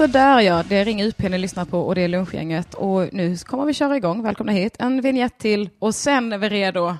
Sådär ja, det är Ring UP ni lyssnar på och det är lunchgänget. Och nu kommer vi köra igång. Välkomna hit. En vignett till och sen är vi redo.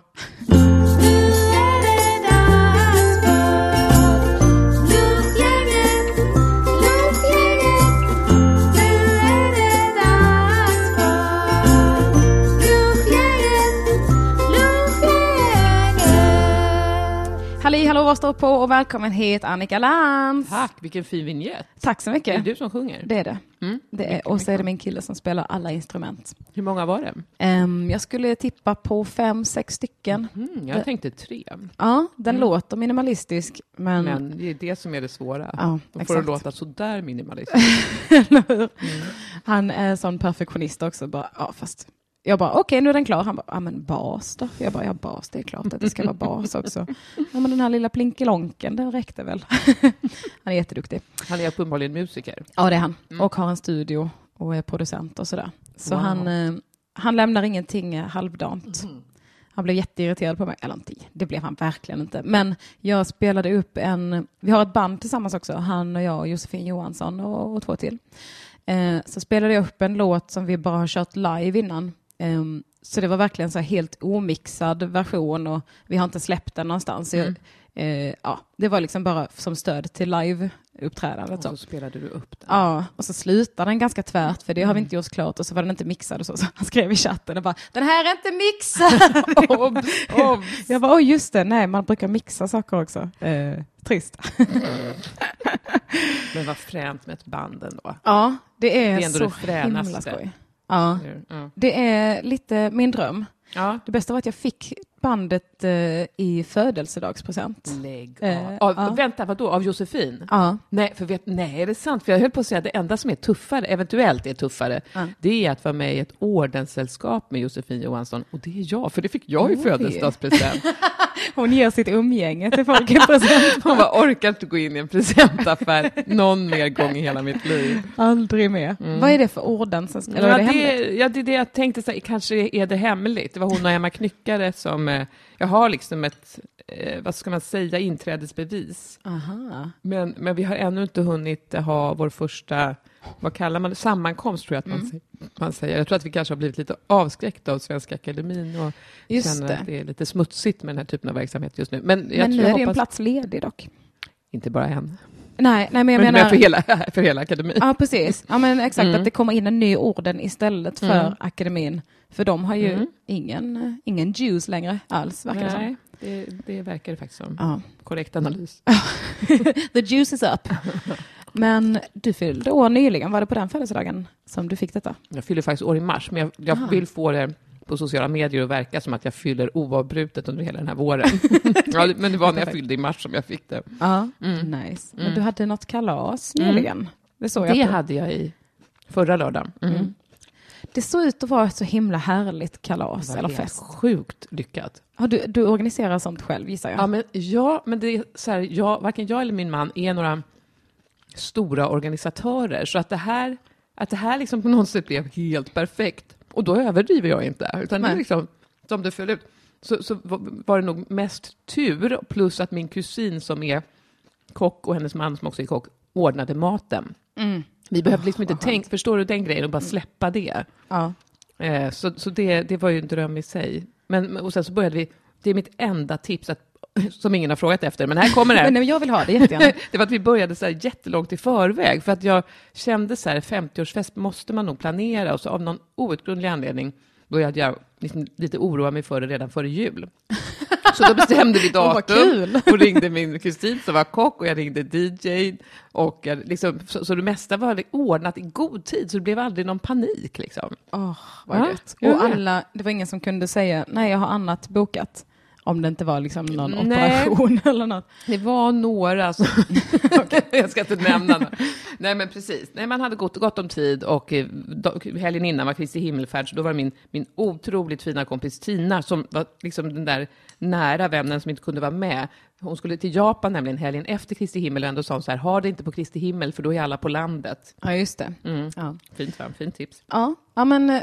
Halli hallå, vad står på och välkommen hit Annika Lantz. Tack, vilken fin vignett. Tack så mycket. Är det du som sjunger? Det är det. Mm. det är, och så är det min kille som spelar alla instrument. Hur många var det? Ehm, jag skulle tippa på fem, sex stycken. Mm, jag tänkte tre. Ja, den Mm. låter minimalistisk, men... Men det är det som är det svåra. Ja, Då får det låta sådär hur? Mm. Han är sån perfektionist också. Bara, ja, fast jag bara, okej, nu är den klar. Han bara, ja men bas då? Jag bara, ja bas, det är klart att det ska vara bas också. Ja men den här lilla plinkelonken, den räckte väl. han är jätteduktig. Han är uppenbarligen musiker. Ja, det är han. Mm. Och har en studio och är producent och sådär. Så Wow. han, eh, han lämnar ingenting halvdant. Mm. Han blev jätteirriterad på mig. Eller inte, det blev han verkligen inte. Men jag spelade upp en, vi har ett band tillsammans också, han och jag och Josefin Johansson och, och två till. Eh, så spelade jag upp en låt som vi bara har kört live innan. Ehm, så det var verkligen så här helt omixad version och vi har inte släppt den någonstans. Så jag, Mm. eh, ja, det var liksom bara som stöd till live-uppträdandet. Och så. så spelade du upp den. Ja, och så slutade den ganska tvärt för det har vi inte gjort klart och så var den inte mixad och så. så han skrev i chatten och bara den här är inte mixad. Obs, obs. Jag bara, åh just det, nej man brukar mixa saker också. Eh, trist. Men vad fränt med ett band ändå. Ja, det är, Det är ändå så det himla skoj. Ja, det är lite min dröm. ja. Det bästa var att jag fick bandet eh, i födelsedagspresent. Lägg Eh, av. ja. Vänta, vadå? Av Josefin? Ja, Nej, för vet, nej, är det sant? För jag höll på att säga att det enda som är tuffare, eventuellt är tuffare, Ja. det är att vara med i ett ordenssällskap med Josefin Johansson. Och det är jag, för det fick jag i Oj. födelsedagspresent. hon ger sitt umgänge till folk i present. Hon bara, orkar inte gå in i en presentaffär någon mer gång i hela mitt liv. Aldrig mer. Vad är det för orden? Som, eller ja, är det det, ja, det är det jag tänkte, så här, kanske är det hemligt. Det var hon och Emma Knyckare som, jag har liksom ett, eh, vad ska man säga, inträdesbevis. Aha. Men, men vi har ännu inte hunnit ha vår första, vad kallar man det, sammankomst tror jag att man, Mm. säger, man säger. Jag tror att vi kanske har blivit lite avskräckta av Svenska Akademin och Just känner det. att det är lite smutsigt med den här typen av verksamhet just nu. Men jag Men nu är jag din hoppas, plats ledig dock. inte bara en, Nej, nej men jag men, menar... men för, hela, för hela akademin. Ja, precis. Ja, men exakt, Mm. att det kommer in en ny orden istället för Mm. akademin. För de har ju Mm. ingen, ingen juice längre alls, verkar det som. Nej, det, det verkar det faktiskt som. Ja. Korrekt analys. The juice is up. Men du fyllde år nyligen, var det på den födelsedagen som du fick detta? Jag fyller faktiskt år i mars, men jag, jag vill få det på sociala medier att verka som att jag fyller oavbrutet under hela den här våren. ja, men det var när jag fyllde i mars som jag fick det. Ja, Mm. nice. Men Mm. du hade något kalas Mm. nyligen? Det såg jag Det på. hade jag i förra lördagen. Mm. Det såg ut att vara ett så himla härligt kalas Det var eller fest. Sjukt lyckat. Har du, du organiserar sånt själv gissar jag? Ja, men, ja, men det är så här, jag, varken jag eller min man är några stora organisatörer, så att det här, att det här liksom på något sätt blev helt perfekt. Och då överdriver jag inte, utan det är liksom som det föll ut. Så, så var- var det nog mest tur, plus att min kusin som är kock och hennes man som också är kock ordnade maten. Mm. Vi behövde liksom inte tänka, förstår du den grejen, och bara släppa det. Ja. Eh, så så det, det var ju en dröm i sig. Men, och sen så började vi, det är mitt enda tips, att, som ingen har frågat efter, men här kommer det. Men nej, jag vill ha det jättegärna. det var att vi började så här jättelångt i förväg, för att jag kände så här, 50-årsfest måste man nog planera, och så av någon outgrundlig anledning började jag liksom lite oroa mig för det redan före jul. Så då bestämde vi datum och ringde min kusin som var kock och jag ringde DJ. Och liksom, så, så det mesta var ordnat i god tid, så det blev aldrig någon panik. Liksom. Åh, vad Ja, gött. Och alla, det var ingen som kunde säga, nej jag har annat bokat. Om det inte var liksom någon Nej. operation eller något. Det var några som... Jag ska inte nämna några. Nej, men precis. Nej, man hade gott, gott om tid och eh, helgen innan var Kristi himmelfärd, så då var det min, min otroligt fina kompis Tina som var liksom den där nära vännen som inte kunde vara med. Hon skulle till Japan nämligen helgen efter Kristi himmel, och då sa hon så här, ha det inte på Kristi himmel, för då är alla på landet. Ja, just det. Mm. Ja, Fint, va? Fint tips. ja, ja men eh,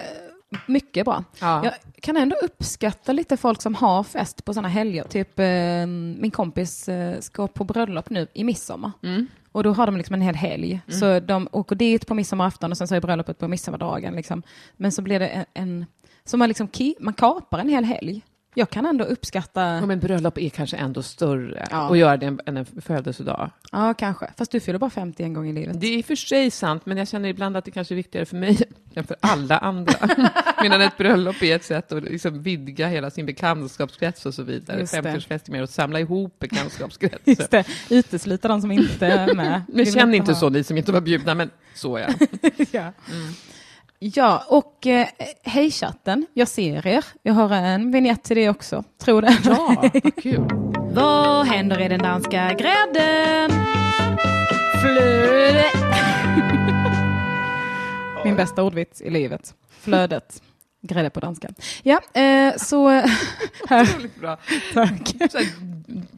mycket bra. Ja. Jag kan ändå uppskatta lite folk som har fest på sådana helger. Typ eh, min kompis eh, ska på bröllop nu i midsommar. Mm. Och då har de liksom en hel helg. Mm. Så de åker dit på midsommarafton och sen så är bröllopet på midsommardagen. Liksom. Men så blir det en, en så man, liksom, man kapar en hel helg. Jag kan ändå uppskatta, Ja, men bröllop är kanske ändå större Ja. att göra det än- en födelsedag. ja kanske, fast du fyller bara 50 en gång i livet. Det är i och för sig sant, men jag känner ibland att det kanske är viktigare för mig än för alla andra. Medan ett bröllop är ett sätt att liksom vidga hela sin bekantskapskrets och så vidare. Just det. 50-årsfest är mer att samla ihop bekantskapskretsen. Just det, utesluta de som inte är med. Men Vill känn inte ha- så, ni som inte var bjudna, men så ja. ja. Ja, och eh, hej chatten, jag ser er. Jag har en vignett till det också, tror det. Ja, vad kul. Vad händer i den danska grädden? Flöde. Min bästa ordvits i livet. Flödet. Grädde på danska. Ja, eh, så... här, Otroligt bra. tack. Så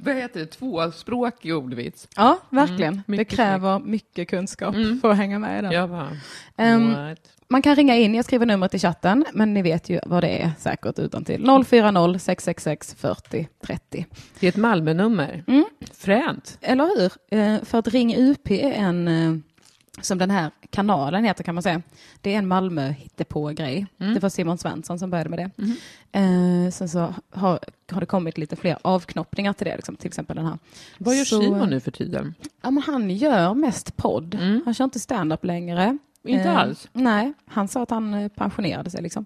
vad heter det? Tvåspråkig ordvits. Ja, verkligen. Mm, det kräver mycket kunskap Mm. för att hänga med i den. Ja, va? Ehm, What? Man kan ringa in, jag skriver numret i chatten, men ni vet ju vad det är säkert utan till. 040 666 40 30. Det är ett Malmönummer. Mm. Fränt. Eller hur? Eh, För att Ring UP är en, eh, som den här kanalen heter kan man säga, det är en Malmö hittepå-grej. Mm. Det var Simon Svensson som började med det. Eh, Sen så har, har det kommit lite fler avknoppningar till det, liksom, till exempel den här. Vad gör Så- Simon nu för tiden? Ja, men han gör mest podd. Mm. Han kör inte stand-up längre. Inte Eh, alls. Nej, han sa att han eh, pensionerade sig. Liksom.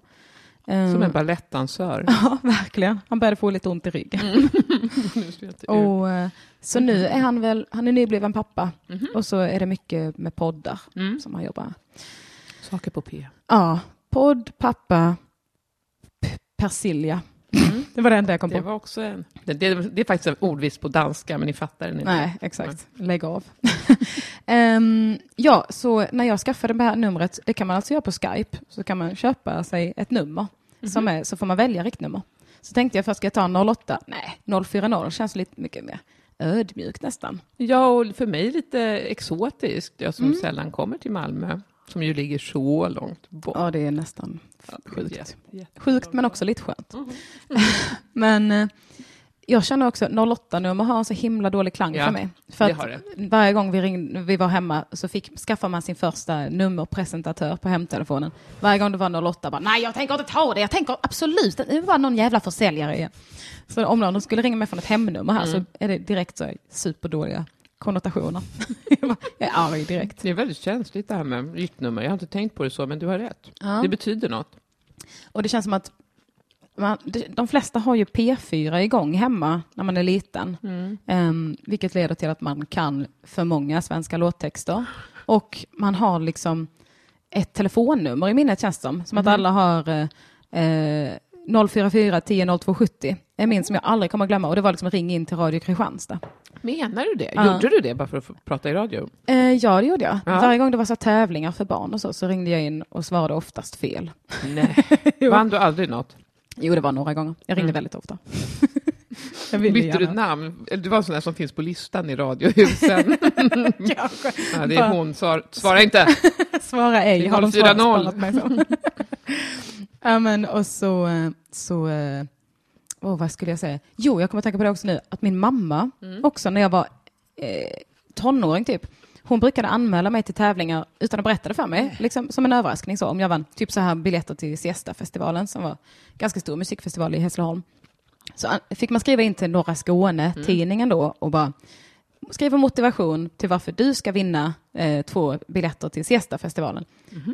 Eh, Som en balettdansör. Ja, verkligen. Han började få lite ont i ryggen. Och, eh, så nu är han väl, han är nybliven pappa och så är det mycket med poddar Mm. som han jobbar. Saker på P. Ja, podd, pappa, p- persilja. Det var det enda jag kom Det på. var också en... Det, det, det är faktiskt en ordvits på danska, men ni fattar den inte. Nej, exakt. Lägg av. Ehm, ja, så när jag skaffade det här numret, det kan man alltså göra på Skype, så kan man köpa sig ett nummer, som är, så får man välja riktnummer. Så tänkte jag först, ska jag ta 08? Nej, 040 känns lite mycket mer ödmjukt nästan. Ja, och för mig lite exotiskt. Jag Mm. som sällan kommer till Malmö, som ju ligger så långt bort. Ja, det är nästan sjukt. jätte- jätte- Sjukt men också lite skönt. Mhm. men eh, jag känner också 08-nummer har en så himla dålig klang Ja, för mig. För att varje gång vi, ringde, vi var hemma så fick, skaffade man sin första nummerpresentatör på hemtelefonen. Varje gång det var 08 bara, nej jag tänker inte ta det, jag tänker absolut, det var någon jävla försäljare igen. Så om någon skulle ringa mig från ett hemnummer här Mm. så är det direkt så superdåliga konnotationer. jag är arg direkt. Det är väldigt känsligt det här med riktnummer. Jag har inte tänkt på det så, men du har rätt. Ja. Det betyder något. Och det känns som att man, de- flesta har ju P4 igång hemma när man är liten. Ehm, vilket leder till att man kan för många svenska låttexter. Och man har liksom ett telefonnummer i minnet känns det som. Som att alla har eh, 044 10 0270. är min som jag aldrig kommer att glömma. Och det var liksom ring in till Radio Kristianstad. Menar du det? Ja. Gjorde du det bara för att prata i radio? Eh, ja, det gjorde jag. Ja. Varje gång det var så tävlingar för barn och så, så ringde jag in och svarade oftast fel. Nej. Vann du aldrig något? Jo, det var några gånger. Jag ringde väldigt ofta. Bytte du namn? Du var en sån där som finns på listan i Radiohusen. Kanske. ja, det är hon. Svar, svara inte! Svara ej, har de 040. svarat mig som. ja, men och så, eh, så åh, vad skulle jag säga? Jo, jag kommer att tänka på det också nu, att min mamma också när jag var eh, tonåring typ, hon brukade anmäla mig till tävlingar utan att berätta det för mig, liksom som en överraskning så, om jag vann typ så här biljetter till Siesta-festivalen som var ganska stor musikfestival i Hässleholm. Så fick man skriva in till Norra Skåne-tidningen då och bara skriva motivation till varför du ska vinna eh, två biljetter till Siesta-festivalen.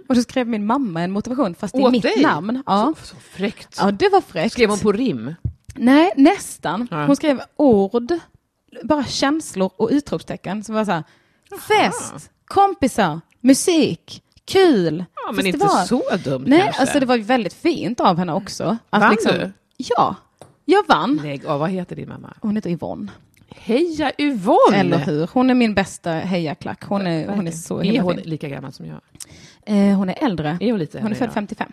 Och då skrev min mamma en motivation, fast i mitt dig? namn. Ja. Så, så fräckt. ja, det var fräckt. Skrev hon på rim? Nej, nästan. Ja. Hon skrev ord, bara känslor och utropstecken som var så här, fest, kompisar, musik, kul, Ja, men inte så dumt Nej, kanske. alltså det var väldigt fint av henne också. Att liksom- Vann du? Ja, jag vann. Lägg av, vad heter din mamma? Hon heter Yvonne. Heja Yvonne! Eller hur? Hon är min bästa hejaklack. Hon är, hon är så Är himla hon fin. lika gammal som jag? Eh, hon är äldre. Är hon lite Hon är född ja? 55.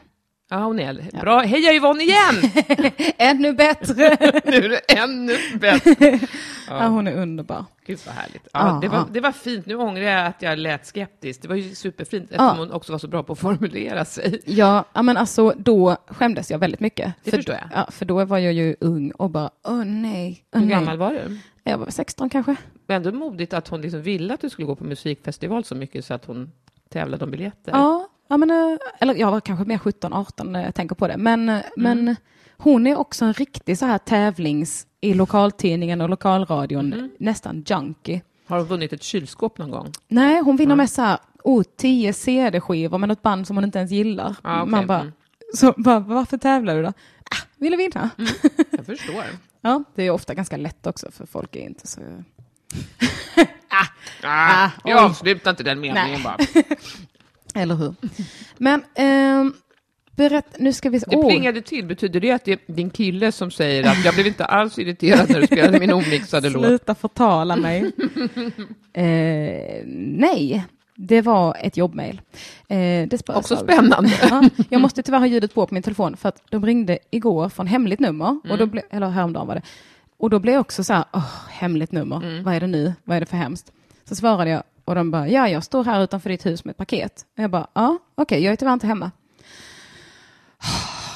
Ja, hon är bra. Heja Yvonne igen! Ännu bättre! nu är det ännu bättre. Ja. hon är underbar. Gud vad härligt. Ja, Ja, det, var, ja. det var fint. Nu ångrar jag att jag lät skeptisk. Det var ju superfint eftersom Ja. hon också var så bra på att formulera sig. Ja, ja, men alltså då skämdes jag väldigt mycket. Det för, förstår jag. Ja, för då var jag ju ung och bara, åh nej. Åh, Hur nej. gammal var du? Jag var 16 kanske. Men ändå modigt att hon liksom ville att du skulle gå på musikfestival så mycket så att hon tävlade om biljetter. Ja, ja men, eh, eller jag var kanske mer 17, 18 när jag tänker på det. Men, Mm. eh, men hon är också en riktig så här tävlings i lokaltidningen och lokalradion, Mm. nästan junkie. Har hon vunnit ett kylskåp någon gång? Nej, hon vinner med så här, oh, 10 CD-skivor med något band som hon inte ens gillar. Ah, okej. Man bara, Mm. så bara, varför tävlar du då? Ah, ville vinna. Jag förstår. Ja, det är ofta ganska lätt också för folk är inte så... Ah, oj. jag avslutar inte den meningen Nej. bara. Eller hur? Men ehm, berätt, nu ska vi... Det plingade till. Betyder det att det är din kille som säger att jag blev inte alls irriterad när du spelade min omixade låt? Sluta förtala mig. eh, nej, det var ett jobbmail. Eh, Också av- spännande. Ja, jag måste tyvärr ha ljudet på på min telefon för att de ringde igår från hemligt nummer, och Mm. då ble, eller häromdagen var det. Och då blev jag också så här, åh, hemligt nummer, Mm. vad är det nu, vad är det för hemskt? Så svarade jag och de bara, ja, jag står här utanför ditt hus med ett paket. Och jag bara, ja, okej, jag är tyvärr inte hemma.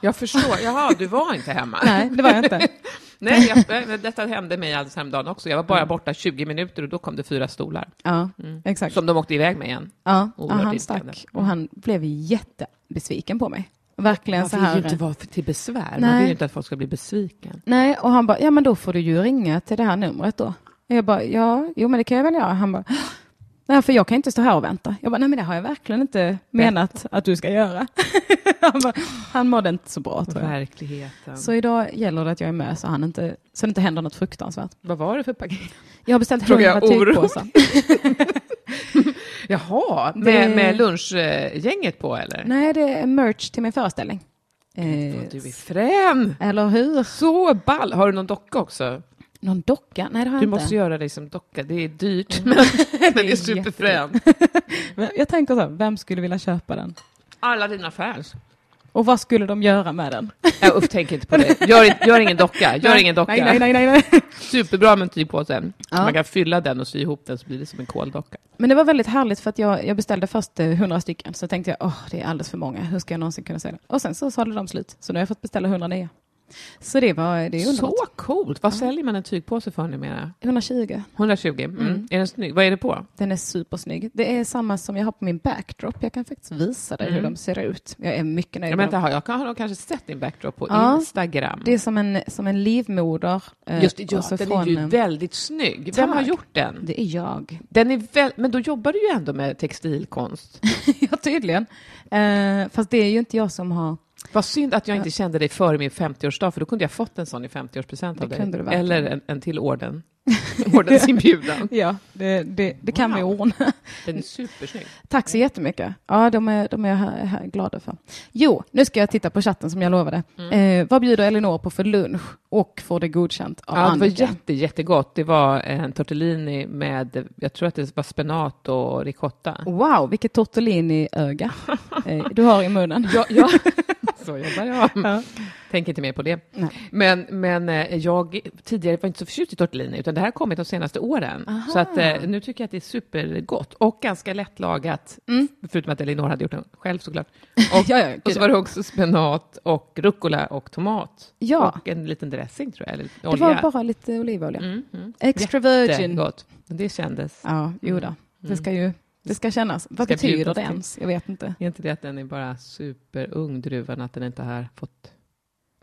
Jag förstår. Jaha, du var inte hemma. Nej, det var jag inte. Nej, jag, detta hände mig alldeles häromdagen också. Jag var bara borta 20 minuter och då kom det fyra stolar. Ja, exakt. Som de åkte iväg med igen. Ja, ja han stack och han blev jättebesviken på mig. Verkligen Man så vill här. ju inte vara till besvär. Man Nej. vill ju inte att folk ska bli besviken. Nej, och han bara, ja men då får du ju ringa till det här numret då. Och jag bara, ja, jo men det kan jag väl göra. Han bara, nej för jag kan inte stå här och vänta. Jag bara, nej men det har jag verkligen inte menat att du ska göra. han, bara, han mådde inte så bra tror jag. Verkligheten. Så idag gäller det att jag är med så, han inte, så det inte händer något fruktansvärt. Vad var det för paket? Jag har beställt hundra tygpåsar. Jaha, Det- med, med lunchgänget på eller? Nej, det är merch till min föreställning. Eh, Du är frän! eller hur? Så ball! Har du någon docka också? Någon docka? Nej, det har jag Du inte. måste göra dig som docka. Det är dyrt, men, men det är superfrän. Men Jag tänker så här, vem skulle vilja köpa den? Alla dina fans. Och vad skulle de göra med den? Jag uff, tänk inte på det. Gör, gör ingen docka. Gör ingen docka. Nej, nej, nej, nej, nej. Superbra med en tygpåse. Ja. Man kan fylla den och sy ihop den så blir det som en koldocka. Men det var väldigt härligt för att jag, jag beställde först eh, 100 stycken. Så tänkte jag, åh, det är alldeles för många. Hur ska jag någonsin kunna säga det? Och sen så sålde de slut. Så nu har jag fått beställa 100 nya. Så det var, det är Så underbart. coolt! Vad säljer man en tygpåse för numera? 120. 120? Mm. Är den snygg? Vad är det på? Den är supersnygg. Det är samma som jag har på min backdrop. Jag kan faktiskt visa dig hur de ser ut. Jag är mycket nöjd med dem. har- jag kan, har nog kanske sett din backdrop på Ja. Instagram. Det är som en, som en livmoder. eh, Just det, ja, så den är ju väldigt snygg. Vem har Tack. gjort den? Det är jag. den är väl, men då jobbar du ju ändå med textilkonst. ja, tydligen. Eh, fast det är ju inte jag som har... Vad synd att jag inte kände dig före min 50-årsdag, för då kunde jag fått en sån i 50-årspresent av dig. Eller en, en till orden. Ordensinbjudan. Ja, det, det, det kan vi Wow. ordna. Den är supersnygg. Tack så jättemycket. Ja, de är, de är jag glada för. Jo, nu ska jag titta på chatten som jag lovade. Mm. Eh, vad bjuder Elinor på för lunch och får det godkänt av Ja, det var Annika? jätte, jättegott. Det var en tortellini med, jag tror att det var spenat och ricotta. Wow, vilket tortellini-öga eh, du har i munnen. Ja, ja. Så jobbar jag. Ja. Tänk inte mer på det. Nej. Men, men eh, jag tidigare var inte så förtjust i tortellini, utan det här har kommit de senaste åren. Aha. Så att, eh, nu tycker jag att det är supergott och ganska lättlagat. Förutom att Elinor hade gjort den själv såklart. Och, Mm. Ja, ja, och så var det också spenat och rucola och tomat. Ja. Och en liten dressing tror jag, eller Det olja. var bara lite olivolja. Mm, mm. Extra virgin. Jättegott. Det kändes. Ja, jo då. Det ska ju det ska kännas. Vad Ska betyder det ens? Jag vet inte. Är inte det att den är bara superung, druvan, att den inte har fått,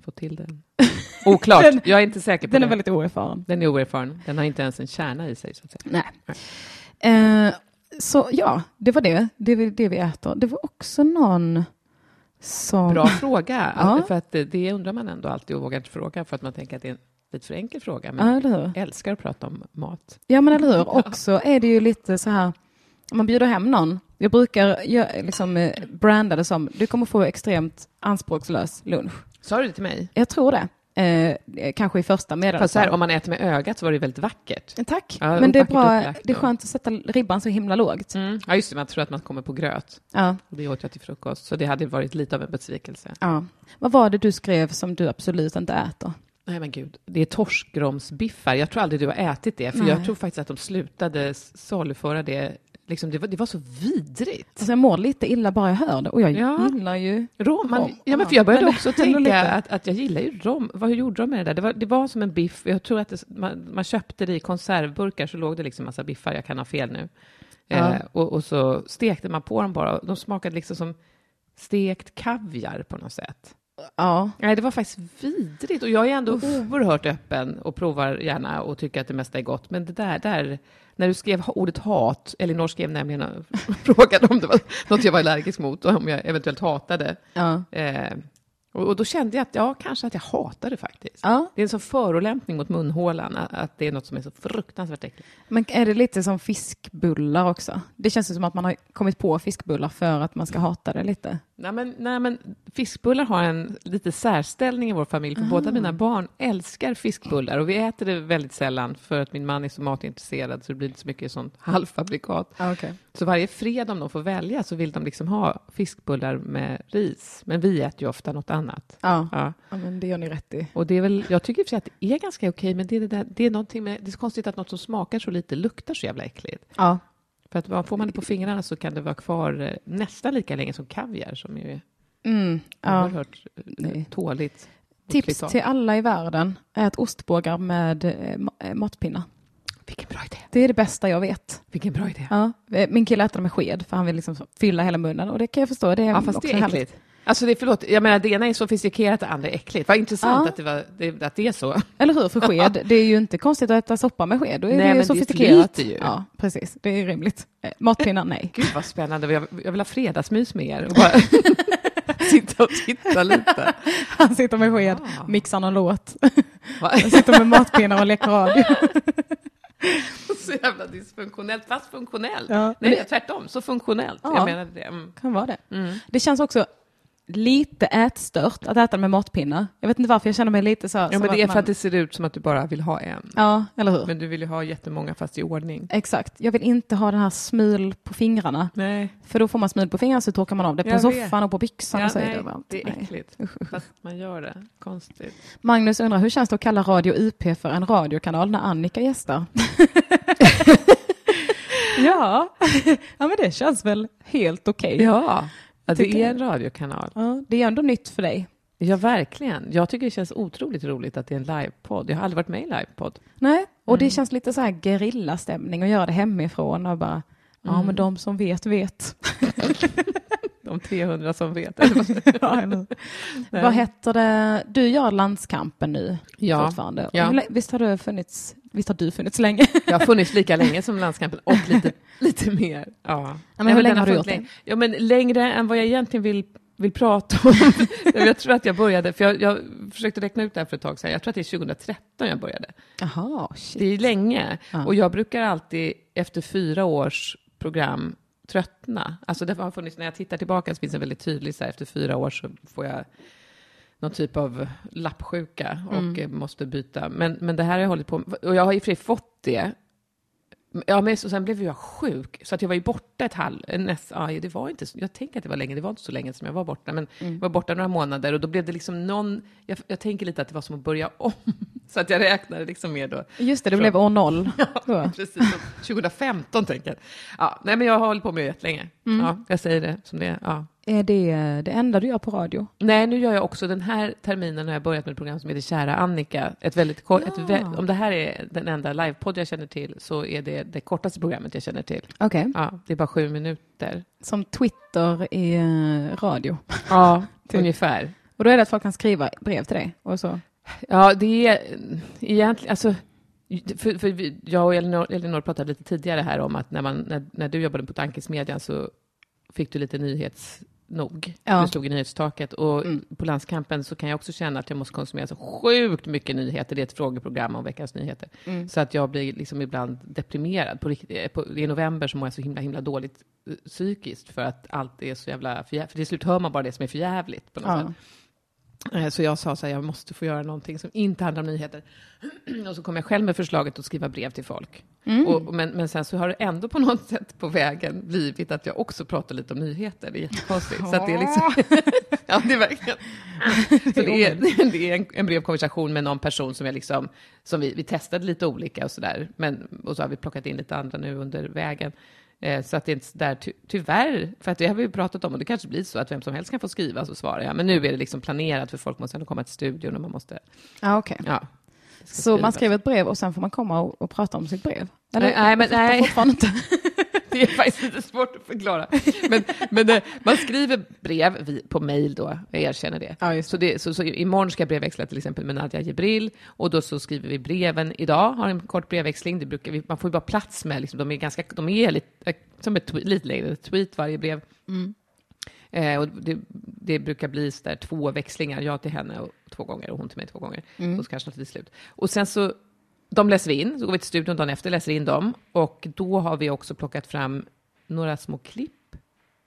fått till den? Oklart, Den- jag är inte säker på Den det. är väldigt oerfaren. Den är oerfaren. Den har inte ens en kärna i sig, så att säga. Nej. Eh, så ja, det var det. Det är det vi äter. Det var också någon som... Bra fråga. Ja. För att det, undrar man ändå alltid och vågar inte fråga för att man tänker att det är en lite för enkel fråga. Men Ja, älskar att prata om mat. Ja, men eller hur? Också är det ju lite så här, om man bjuder hem någon, jag brukar liksom, eh, branda det som, du kommer få extremt anspråkslös lunch. Sa du det till mig? Jag tror det. Eh, kanske i första Fast så här, meddelandet. om man äter med ögat så var det väldigt vackert. Tack, Ja, men det är, bra, det är skönt att sätta ribban så himla lågt. Mm. Ja, just det, man tror att man kommer på gröt. Ja, Och det åt jag till frukost, så det hade varit lite av en besvikelse. ja. Vad var det du skrev som du absolut inte äter? Nej men gud, det är torskromsbiffar. Jag tror aldrig du har ätit det, för Nej. jag tror faktiskt att de slutade saluföra det. Liksom, det, var, det var så vidrigt. Alltså jag mår lite illa bara jag hör det. Och jag Ja. gillar ju... Rom, man, Rom, ja, men för jag började Men också tänka att, att jag gillar ju rom. Vad, hur gjorde de med det där? Det var, det var som en biff. Jag tror att det, man, man köpte det i konservburkar, så låg det liksom massa biffar. Jag kan ha fel nu. Ja. Eh, och, och så stekte man på dem bara. De smakade liksom som stekt kaviar på något sätt. Ja. Nej, det var faktiskt vidrigt. Och jag är ändå oerhört öppen och provar gärna och tycker att det mesta är gott. Men det där, där när du skrev ordet hat, Elinor skrev nämligen och frågade om det var något jag var allergisk mot och om jag eventuellt hatade. Ja. Eh, och, och då kände jag att, ja, kanske att jag hatar det faktiskt. ja. Det är en sån förolämpning mot munhålan, att det är något som är så fruktansvärt äckligt. Men är det lite som fiskbullar också? Det känns ju som att man har kommit på fiskbullar för att man ska hata det lite. Nej men, nej, men fiskbullar har en lite särställning i vår familj, för båda mina barn älskar fiskbullar och vi äter det väldigt sällan för att min man är så matintresserad så det blir inte så mycket sånt halvfabrikat. Ja, okay. Så varje fredag om de får välja så vill de liksom ha fiskbullar med ris. Men vi äter ju ofta något annat. Ja. Ja. ja, men det gör ni rätt i. Och det är väl, jag tycker i och för sig att det är ganska okej, men det är, det, där, det är någonting med, det är konstigt att något som smakar så lite luktar så jävla äckligt. Ja. För att får man det på fingrarna så kan det vara kvar eh, nästan lika länge som kaviar som ju är Mm. ja. oerhört eh, Nej. tåligt. Tips till alla i världen. Ät ostbågar med eh, eh, matpinnar. Vilken bra idé. Det är det bästa jag vet. Vilken bra idé. Ja. Min kille äter det med sked för han vill liksom fylla hela munnen och det kan jag förstå. Det är Ja, fast också det är härligt. Alltså det, förlåt, jag menar det ena är sofistikerat, det andra är äckligt. Vad intressant Ja. att, det var, det, att det är så. Eller hur? För sked, det är ju inte konstigt att äta soppa med sked. Då är Nej, det ju det sofistikerat. flyter ju. Ja, precis. Det är rimligt. Eh, Matpinnar, nej. Gud vad spännande, jag, jag vill ha fredagsmys med er. Och bara sitta och titta lite. Han sitter med sked, Ah. mixar någon låt. Han sitter med matpinnar och leker radio. Så jävla dysfunktionellt, fast funktionellt. Ja. Nej, tvärtom, så funktionellt. Ja. Jag menade det. Mm. Kan vara det. Mm. Det känns också lite ätstört att äta med matpinnar. Jag vet inte varför jag känner mig lite så. Ja, men det är för man- att det ser ut som att du bara vill ha en. Ja, eller hur? Men du vill ju ha jättemånga fast i ordning. Exakt. Jag vill inte ha den här smul på fingrarna. Nej, För då får man smul på fingrarna så torkar man av det på Jag soffan och på byxan ja, och så nej det det är Nej. äckligt. Usch. Fast man gör det. Konstigt. Magnus undrar, hur känns det att kalla Radio UP för en radiokanal när Annika gästar? ja. ja, men det känns väl helt okej. Ja, ja det är en radiokanal. Ja, det är ändå nytt för dig. Ja, verkligen. Jag tycker det känns otroligt roligt att det är en livepodd. Jag har aldrig varit med i livepodd. Nej, och Mm. det känns lite så här gerillastämning att göra det hemifrån och bara, ja Mm. men de som vet vet. De 300 som vet. ja? Vad heter det, du gör landskampen nu Ja, fortfarande. ja. Visst har du funnits, visst har du funnits länge? jag har funnits lika länge som landskampen och lite, lite mer. Ja. men hur länge har du gjort länge. Ja, men längre än vad jag egentligen vill, vill prata om. jag tror att jag började, för jag, jag försökte räkna ut det här för ett tag sedan. Jag tror att det är 2013 jag började. Jaha, shit. Det är länge. Ja. Och jag brukar alltid efter fyra års program tröttna. Alltså det har funnits, när jag tittar tillbaka så finns det väldigt tydligt så här, efter fyra år så får jag någon typ av lappsjuka och Mm. eh, måste byta. Men, men det här har jag hållit på med, och jag har i och för sig fått det. Ja, men så, sen blev jag sjuk, så att jag var ju borta ett halv... Näst, ja, det var inte, så- jag tänker att det var länge, det var inte så länge som jag var borta, men Mm. jag var borta några månader och då blev det liksom någon... Jag, jag tänker lite att det var som att börja om, så att jag räknade liksom mer då. Just det, det blev år noll. Då. Precis, som 2015 tänker jag. Ja, nej, men jag har hållit på med det jättelänge. Mm. Ja, jag säger det som det är. Ja. Är det det enda du gör på radio? Nej, nu gör jag också den här terminen har jag börjat med ett program som heter Kära Annika. Ett väldigt kort, Ja. vä- om det här är den enda livepodd jag känner till så är det det kortaste programmet jag känner till. Okej. Ja, det är bara sju minuter. Som Twitter i eh, radio. Ja, Typ. ungefär. Och då är det att folk kan skriva brev till dig och så. Ja, det är mm, egentligen, alltså, för, för vi- jag och Elinor, Elinor pratade lite tidigare här om att när, man, när, när du jobbade på Tankesmedjan så fick du lite nyhetsnog. Ja. Du stod i nyhetstaket och Mm. på landskampen så kan jag också känna att jag måste konsumera så sjukt mycket nyheter. Det är ett frågeprogram om veckans nyheter. Mm. Så att jag blir liksom ibland deprimerad. På, eh, på, I november så mår jag så himla, himla dåligt eh, psykiskt för att allt är så jävla förjävligt. För till slut hör man bara det som är förjävligt på något Ja. sätt. Eh, Så jag sa så här, jag måste få göra någonting som inte handlar om nyheter. Och så kom jag själv med förslaget att skriva brev till folk. Mm. Och, men, men sen så har det ändå på något sätt på vägen blivit att jag också pratar lite om nyheter. Det är jättekonstigt. Så att det är liksom... ja, det är verkligen... Så det är, det är en, en brevkonversation med någon person som jag liksom... Som vi, vi testade lite olika och sådär. Och så har vi plockat in lite andra nu under vägen. Eh, så att det är inte där, ty, tyvärr, för att det har vi ju pratat om och det kanske blir så att vem som helst kan få skriva så svarar jag. Men nu är det liksom planerat för folk måste ändå komma till studion och man måste, Ja, okej. ja. ska Så man skrivas. skriver ett brev och sen får man komma och, och prata om sitt brev? Eller? Nej, men nej. inte. Det är faktiskt lite svårt att förklara. Men, men eh, man skriver brev på mejl då, jag erkänner det. Ja, just Så, det så, så imorgon ska jag brevväxla till exempel med Nadja Jibril och då så skriver vi breven idag, har en kort brevväxling. Det brukar vi, man får ju bara plats med, liksom, de är ganska, de är lite, eh, som ett tweet, lite längre, tweet varje brev. Eh, och det, det brukar bli så där två växlingar, jag till henne och två gånger och hon till mig två gånger. Och så kanske något till slut. Och sen så, de läser vi in, så går vi till studion dagen efter, läser in dem. Och då har vi också plockat fram några små klipp,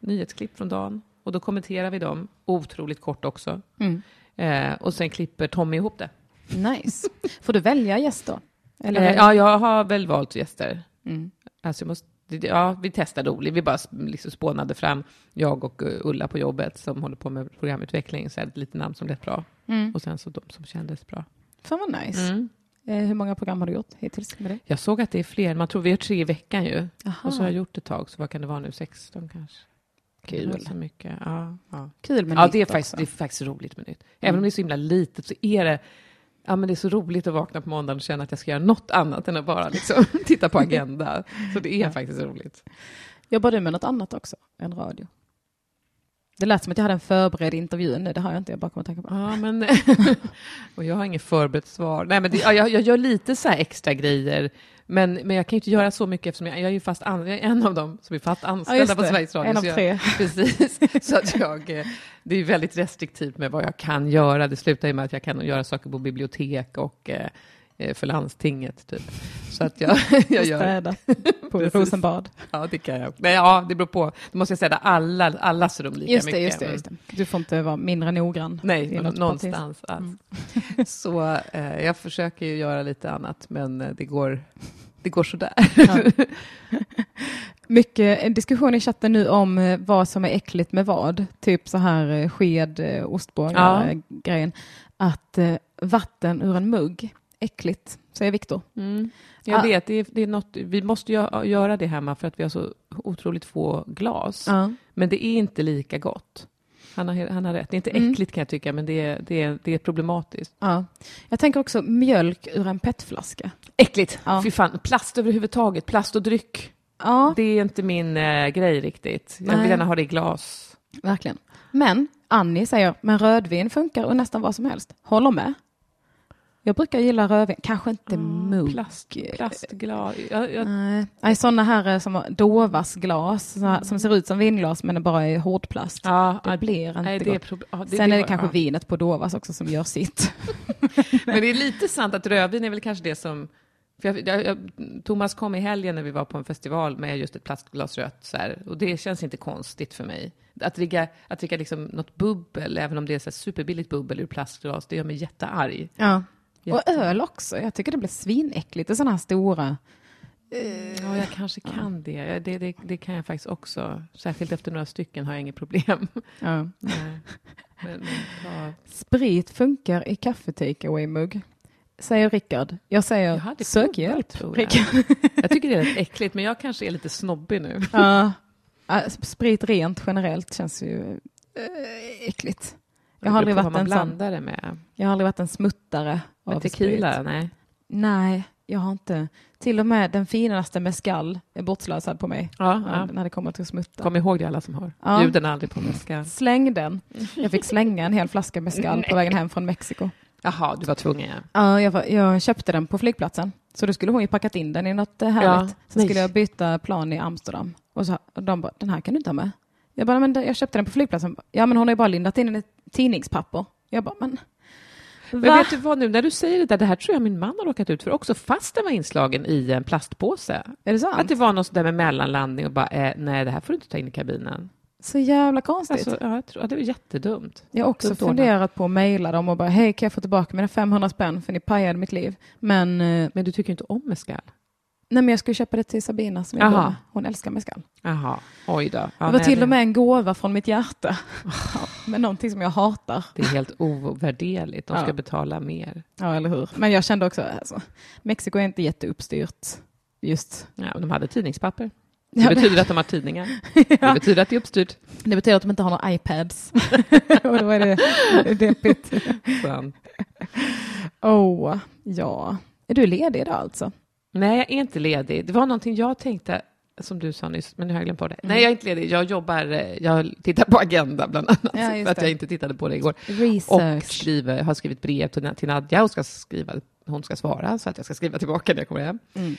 nyhetsklipp från dagen. Och då kommenterar vi dem, otroligt kort också. Mm. Eh, och sen klipper Tommy ihop det. Nice. Får du välja gäst då? Eller? Eh, ja, jag har väl valt gäster. Mm. Alltså jag måste, ja, vi testade olika, vi bara liksom spånade fram, jag och eh, Ulla på jobbet som håller på med programutveckling, så lite namn som lät bra. Mm. Och sen så de som kändes bra. Fan vad nice. Mm. Eh, hur många program har du gjort hittills med det? Jag såg att det är fler, man tror vi har tre i veckan ju. Aha. Och så har jag gjort ett tag, så vad kan det vara nu, 16 kanske? Kul. Så mycket. Ja, ja. Kul med ja nytt det, är också. faktiskt, det är faktiskt roligt med nytt. Även om det är så himla litet så är det Ja, men det är så roligt att vakna på måndagen och känna att jag ska göra något annat än att bara liksom, titta på agenda. Så det är faktiskt roligt. Jobbar du med något annat också än radio? Det lät som att jag hade en förberedd intervju nu, det har jag inte, jag bara kommer att tänka på. Ja, men... och jag har inget förberett svar. Nej, men det, ja, jag, jag gör lite så här extra grejer, men, men jag kan ju inte göra så mycket eftersom jag, jag är ju fast an, jag är en av dem som är fast anställda på Sveriges Radio. en av så jag- tre. Precis, så att jag, eh, det är väldigt restriktivt med vad jag kan göra. Det slutar ju med att jag kan göra saker på bibliotek och eh, för landstinget, typ. Så att jag, jag gör, Städa på. Rosenbad. ja det kan jag. Nej, ja, det beror på. Då måste jag städa alla, allas rum lika Just det, mycket. just det, just det. Du får inte vara mindre noggrann. Nej, någonstans alls. Så eh, jag försöker ju göra lite annat, men eh, det går, det går sådär. Ja. Mycket diskussion i chatten nu om eh, vad som är äckligt med vad. Typ så här eh, sked, eh, ostbågar, Ja. grejen. Att eh, vatten ur en mugg, äckligt, säger Viktor. Mm. Jag Ah. vet, det är, det är något, vi måste göra det hemma för att vi har så otroligt få glas. Ja. Men det är inte lika gott. Han har, han har rätt. Det är inte Mm. äckligt kan jag tycka, men det är, det är, det är problematiskt. Ja. Jag tänker också mjölk ur en petflaska. Äckligt! Ja. Fy fan, plast överhuvudtaget, plast och dryck. Ja, Det är inte min eh, grej riktigt. Jag Nej. vill gärna ha det i glas. verkligen. Men Annie säger, men rödvin funkar och nästan vad som helst. Håller med. Jag brukar gilla rödvin, kanske inte mugg. Plast, plastglas. Jag, jag, Nej, sådana här eh, som har Dovas glas, här, som ser ut som vinglas men det bara är hårdplast. ja, Det blir inte nej, det är gott. prob- ja, det- Sen det är det var- kanske ja. vinet på Dovas också som gör sitt. Men det är lite sant att rödvin är väl kanske det som... För jag, jag, jag, Thomas kom i helgen när vi var på en festival med just ett plastglas rött, så här, och det känns inte konstigt för mig. Att dricka, att dricka liksom något bubbel, även om det är så här superbilligt bubbel ur plastglas, det gör mig jättearg. Ja. Och öl också. Jag tycker det blir svinäckligt. Det är sådana här stora. Ja, jag kanske kan det. Ja, det, det. Det kan jag faktiskt också. Särskilt efter några stycken har jag inget problem. Ja. Men, men, ta, Sprit funkar i kaffe takeaway-mugg. Säger Rickard. Jag säger Jag hade sök provat, hjälp. tror jag. Jag tycker det är rätt äckligt, men jag kanske är lite snobbig nu. Ja. Sprit rent generellt känns ju äh, äckligt. Jag har aldrig varit en sån. med. Jag har aldrig varit en smuttare Med av tequila? sprit. Nej. Nej, jag har inte. Till och med den finaste mescal är bortslösad på mig. Ja, Ja, när det kommer till smutta. Kom ihåg det alla som har. Ja. Bjuden aldrig på mescal. Släng den. Jag fick slänga en hel flaska mescal på vägen hem från Mexiko. Jaha, du var tvungen. Ja. Ja, jag, var, jag köpte den på flygplatsen. Så då skulle hon ju packat in den i något härligt. Ja, Sen skulle jag byta plan i Amsterdam. Och, så, och de bara, den här kan du inte ha med. Jag bara, men jag köpte den på flygplatsen. Ja, men hon har ju bara lindat in den i tidningspapper. Jag bara, men... Men Va? vet du vad nu, när du säger det där, det här tror jag min man har råkat ut för också, fast den var inslagen i en plastpåse. Är det sant? Att det var något sådär med mellanlandning och bara, eh, nej, det här får du inte ta in i kabinen. Så jävla konstigt. Alltså, ja, jag tror, ja, det är jättedumt. jag har också dumt funderat på att mejla dem och bara, hej kan jag få tillbaka mina 500 spänn för ni pajade mitt liv. Men, eh, Men du tycker inte om mescal? Nej, men jag ju köpa det till Sabina som jag. Hon älskar mescal. Jaha, oj då. Ja, det var till det- och med en gåva från mitt hjärta. Ja, men någonting som jag hatar. Det är helt ovärderligt. De ska Ja. betala mer. Ja, eller hur. Men jag kände också, alltså, Mexiko är inte jätteuppstyrt just. Ja, de hade tidningspapper. Ja, Det men- betyder att de har tidningar. Det betyder att det är uppstyrt. Det betyder att de inte har några iPads. och då är det deppigt. Skönt. Oh, ja. Är du ledig idag alltså? Nej, jag är inte ledig. Det var någonting jag tänkte, som du sa nyss, men nu har jag glömt på det. Mm. Nej, jag är inte ledig. Jag jobbar, eh, jag tittar på Agenda bland annat, Ja, för att jag inte tittade på det igår. Och Research. skriver, har skrivit brev till, till Nadja och ska skriva, hon ska svara, så att jag ska skriva tillbaka när jag kommer hem. Mm.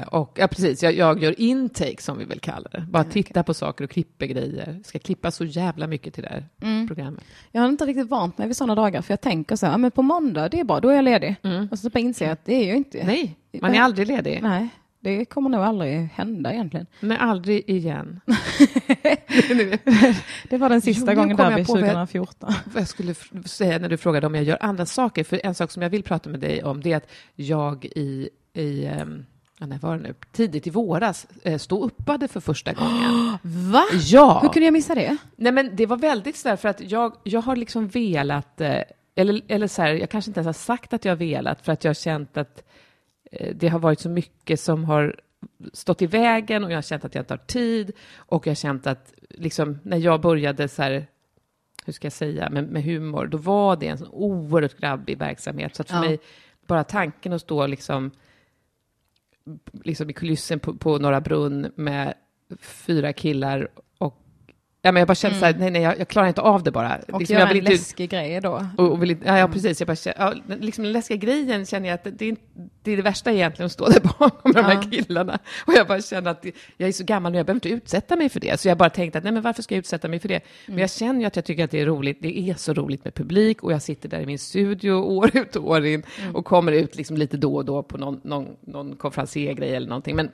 Eh, och ja, precis, jag, jag gör intake som vi vill kalla det. Bara titta på saker och klipper grejer. Ska klippa så jävla mycket till det här Mm. programmet. Jag har inte riktigt vant mig vid sådana dagar, för jag tänker så här, men på måndag, det är bra, då är jag ledig. Mm. Och så bara inser jag att det är jag inte. Nej, man är aldrig ledig. Nej, det kommer nog aldrig hända egentligen. Nej, aldrig igen. Det var den sista Jo, gången jag- 2014. vad jag skulle säga när du frågade om jag gör andra saker. För en sak som jag vill prata med dig om det är att jag i, i ehm, ja, när var det nu? tidigt i våras eh, stod uppade för första gången. Va? Ja! Hur kunde jag missa det? Nej, men det var väldigt sådär för att jag, jag har liksom velat, eh, eller, eller så här, jag kanske inte ens har sagt att jag har velat för att jag har känt att det har varit så mycket som har stått i vägen och jag har känt att jag har tid och jag har känt att liksom när jag började så här hur ska jag säga, med, med humor, då var det en sån oerhört grabbig verksamhet. Så att för Ja. mig, bara tanken att stå liksom, liksom i kulissen på, på Norra Brunn med fyra killar Ja, men jag bara kände så här, nej, nej, jag, jag klarar inte av det bara. Och Liksom, göra jag vill en inte, läskig grej då. och, och vill ja, ja, precis. Jag bara, ja, liksom den läskiga grejen känner jag att det, är, det är det värsta egentligen att stå där bakom de här Ja. killarna. Och jag bara känner att jag är så gammal nu, jag behöver inte utsätta mig för det. Så jag bara tänkte att nej, men varför ska jag utsätta mig för det? Men jag känner ju att jag tycker att det är roligt. Det är så roligt med publik och jag sitter där i min studio år ut och år in och kommer ut liksom lite då och då på någon, någon, någon konferenciergrej eller någonting. Men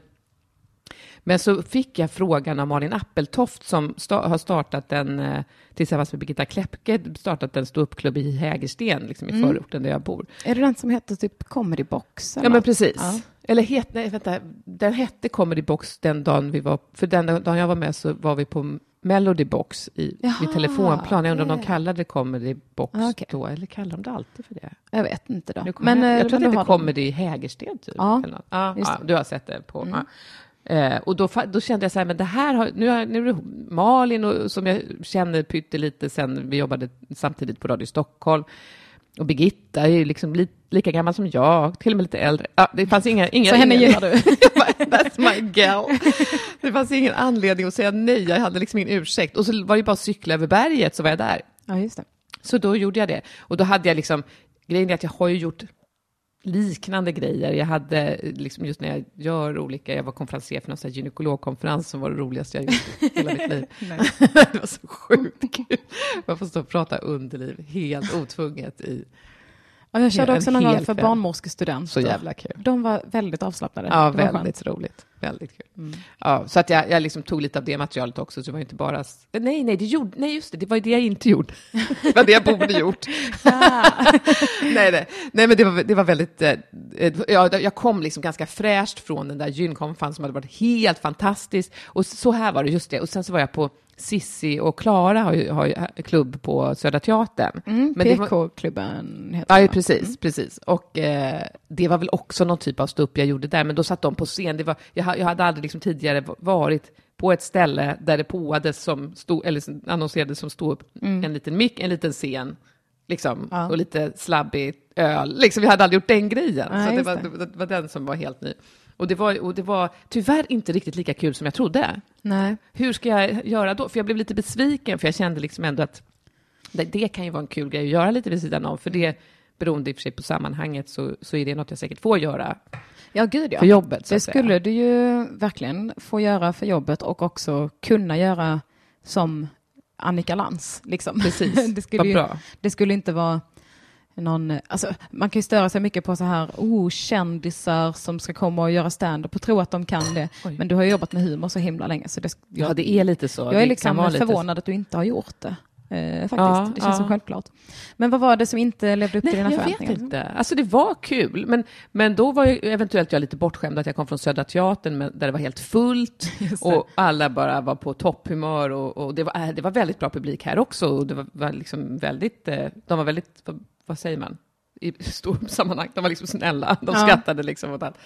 men så fick jag frågan av Malin Appeltoft som sta- har startat en, eh, tillsammans med Birgitta Kläppke, startat en ståuppklubb i Hägersten, liksom i Mm. förorten där jag bor. Är det den som heter typ Comedy Box? Ja, eller? men precis. Ja. Eller het, nej, vänta, den hette Comedy Box den dagen vi var, för den dagen jag var med så var vi på Melody Box i, Jaha, vid telefonplan. Jag undrar om ja, de ja. kallade det Comedy Box Ah, okej. då, eller kallar de det alltid för det? Jag vet inte då. Men, jag, eh, jag tror att det heter Comedy i Hägersten, typ. Ja, ja, ja det. du har sett det på... Mm. Eh, och då, då kände jag så här, men det här har, nu, har, nu är det Malin och, som jag känner pyttelite sen vi jobbade samtidigt på Radio Stockholm. Och Birgitta är ju liksom li, lika gammal som jag, till och med lite äldre. Ja, det fanns inga... inga Så henne inga, gillar du? That's my gal. Det fanns ingen anledning att säga nej, jag hade liksom ingen ursäkt. Och så var det bara att cykla över berget så var jag där. Ja, just det. Så då gjorde jag det. Och då hade jag liksom, grejen är att jag har ju gjort liknande grejer. Jag hade, liksom just när jag gör olika, jag var konferencier för någon gynekologkonferens som var det roligaste jag gjort i hela mitt liv. det var så sjukt kul. Jag får stå och prata underliv helt otvunget i, Ja, jag körde också någon gång för barnmorskestudenter. så jävla kul. De var väldigt avslappnade. Ja, väldigt roligt. Väldigt kul. Mm. Ja, så att jag, jag liksom tog lite av det materialet också, så det var inte bara... Nej, nej, det gjorde, nej, just det, det var ju det jag inte gjorde. Det var det jag borde gjort. nej, nej, nej, men det var, det var väldigt... Eh, eh, ja, jag kom liksom ganska fräscht från den där gynkonferensen som hade varit helt fantastisk. Och så här var det, just det. Och sen så var jag på Sissi och Klara har ju, har ju klubb på Södra Teatern. Mm, det PK-klubben heter Ja, den, va? precis, precis. Och eh, det var väl också någon typ av ståupp jag gjorde där, men då satt de på scen. Det var, jag, jag hade aldrig liksom tidigare varit på ett ställe där det påades som stod, eller som annonserades som ståupp, en liten mick, en liten scen, liksom, Mm. Ja. och lite slabbig öl. Liksom, jag hade aldrig gjort den grejen. Nej, så det var, det. det. var den som var helt ny. Och det, var, och det var tyvärr inte riktigt lika kul som jag trodde. Nej. Hur ska jag göra då? För jag blev lite besviken, för jag kände liksom ändå att det, det kan ju vara en kul grej att göra lite vid sidan om, för det, beroende i och för sig på sammanhanget, så, så är det något jag säkert får göra Ja, gud ja. för jobbet. Så Det säga. skulle du ju verkligen få göra för jobbet och också kunna göra som Annika Lantz. Liksom. Precis, det, skulle ju, det skulle inte vara någon, alltså, man kan ju störa sig mycket på så här, oh, kändisar som ska komma och göra stand-up och tro att de kan det. Oj. Men du har jobbat med humor så himla länge. Så det, Ja, det är lite så. jag är liksom vara lite förvånad att du inte har gjort det. Eh, faktiskt. Ja, det känns ja. så självklart. Men vad var det som inte levde upp till Nej, dina jag förväntningar? vet inte. Alltså det var kul, men, men då var ju eventuellt jag lite bortskämd att jag kom från Södra Teatern där det var helt fullt och alla bara var på topphumör och, och det, var, äh, det var väldigt bra publik här också och det var, var liksom väldigt, eh, de var väldigt, vad, vad säger man, i stor sammanhang, de var liksom snälla, de Ja. skrattade liksom åt allt.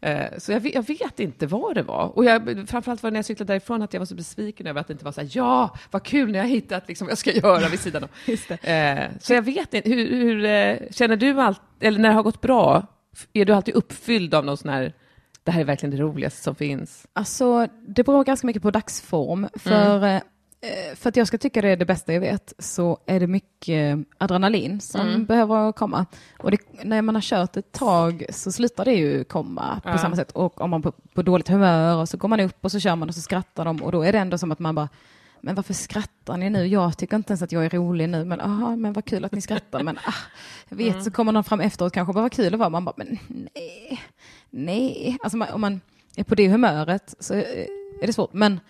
Eh, Så jag vet, jag vet inte vad det var. Och jag, framförallt var det när jag cyklade därifrån att jag var så besviken över att det inte var så här, ja, vad kul när jag hittat liksom, vad jag ska göra vid sidan om. Eh, så jag vet inte, hur, hur eh, känner du allt, eller när det har gått bra, är du alltid uppfylld av någon sån här, det här är verkligen det roligaste som finns? Alltså, det beror ganska mycket på dagsform. För, Mm. Eh, för att jag ska tycka det är det bästa jag vet så är det mycket adrenalin som Mm. behöver komma. Och det, när man har kört ett tag så slutar det ju komma på Ja. samma sätt. Och om man på, på dåligt humör och så går man upp och så kör man och så skrattar de och då är det ändå som att man bara men varför skrattar ni nu? Jag tycker inte ens att jag är rolig nu, men aha, men vad kul att ni skrattar. Men ah, jag vet, Mm. så kommer någon fram efteråt kanske, bara vad kul det var. Man bara, men nej, nej. Alltså man, om man är på det humöret så är det svårt. Men,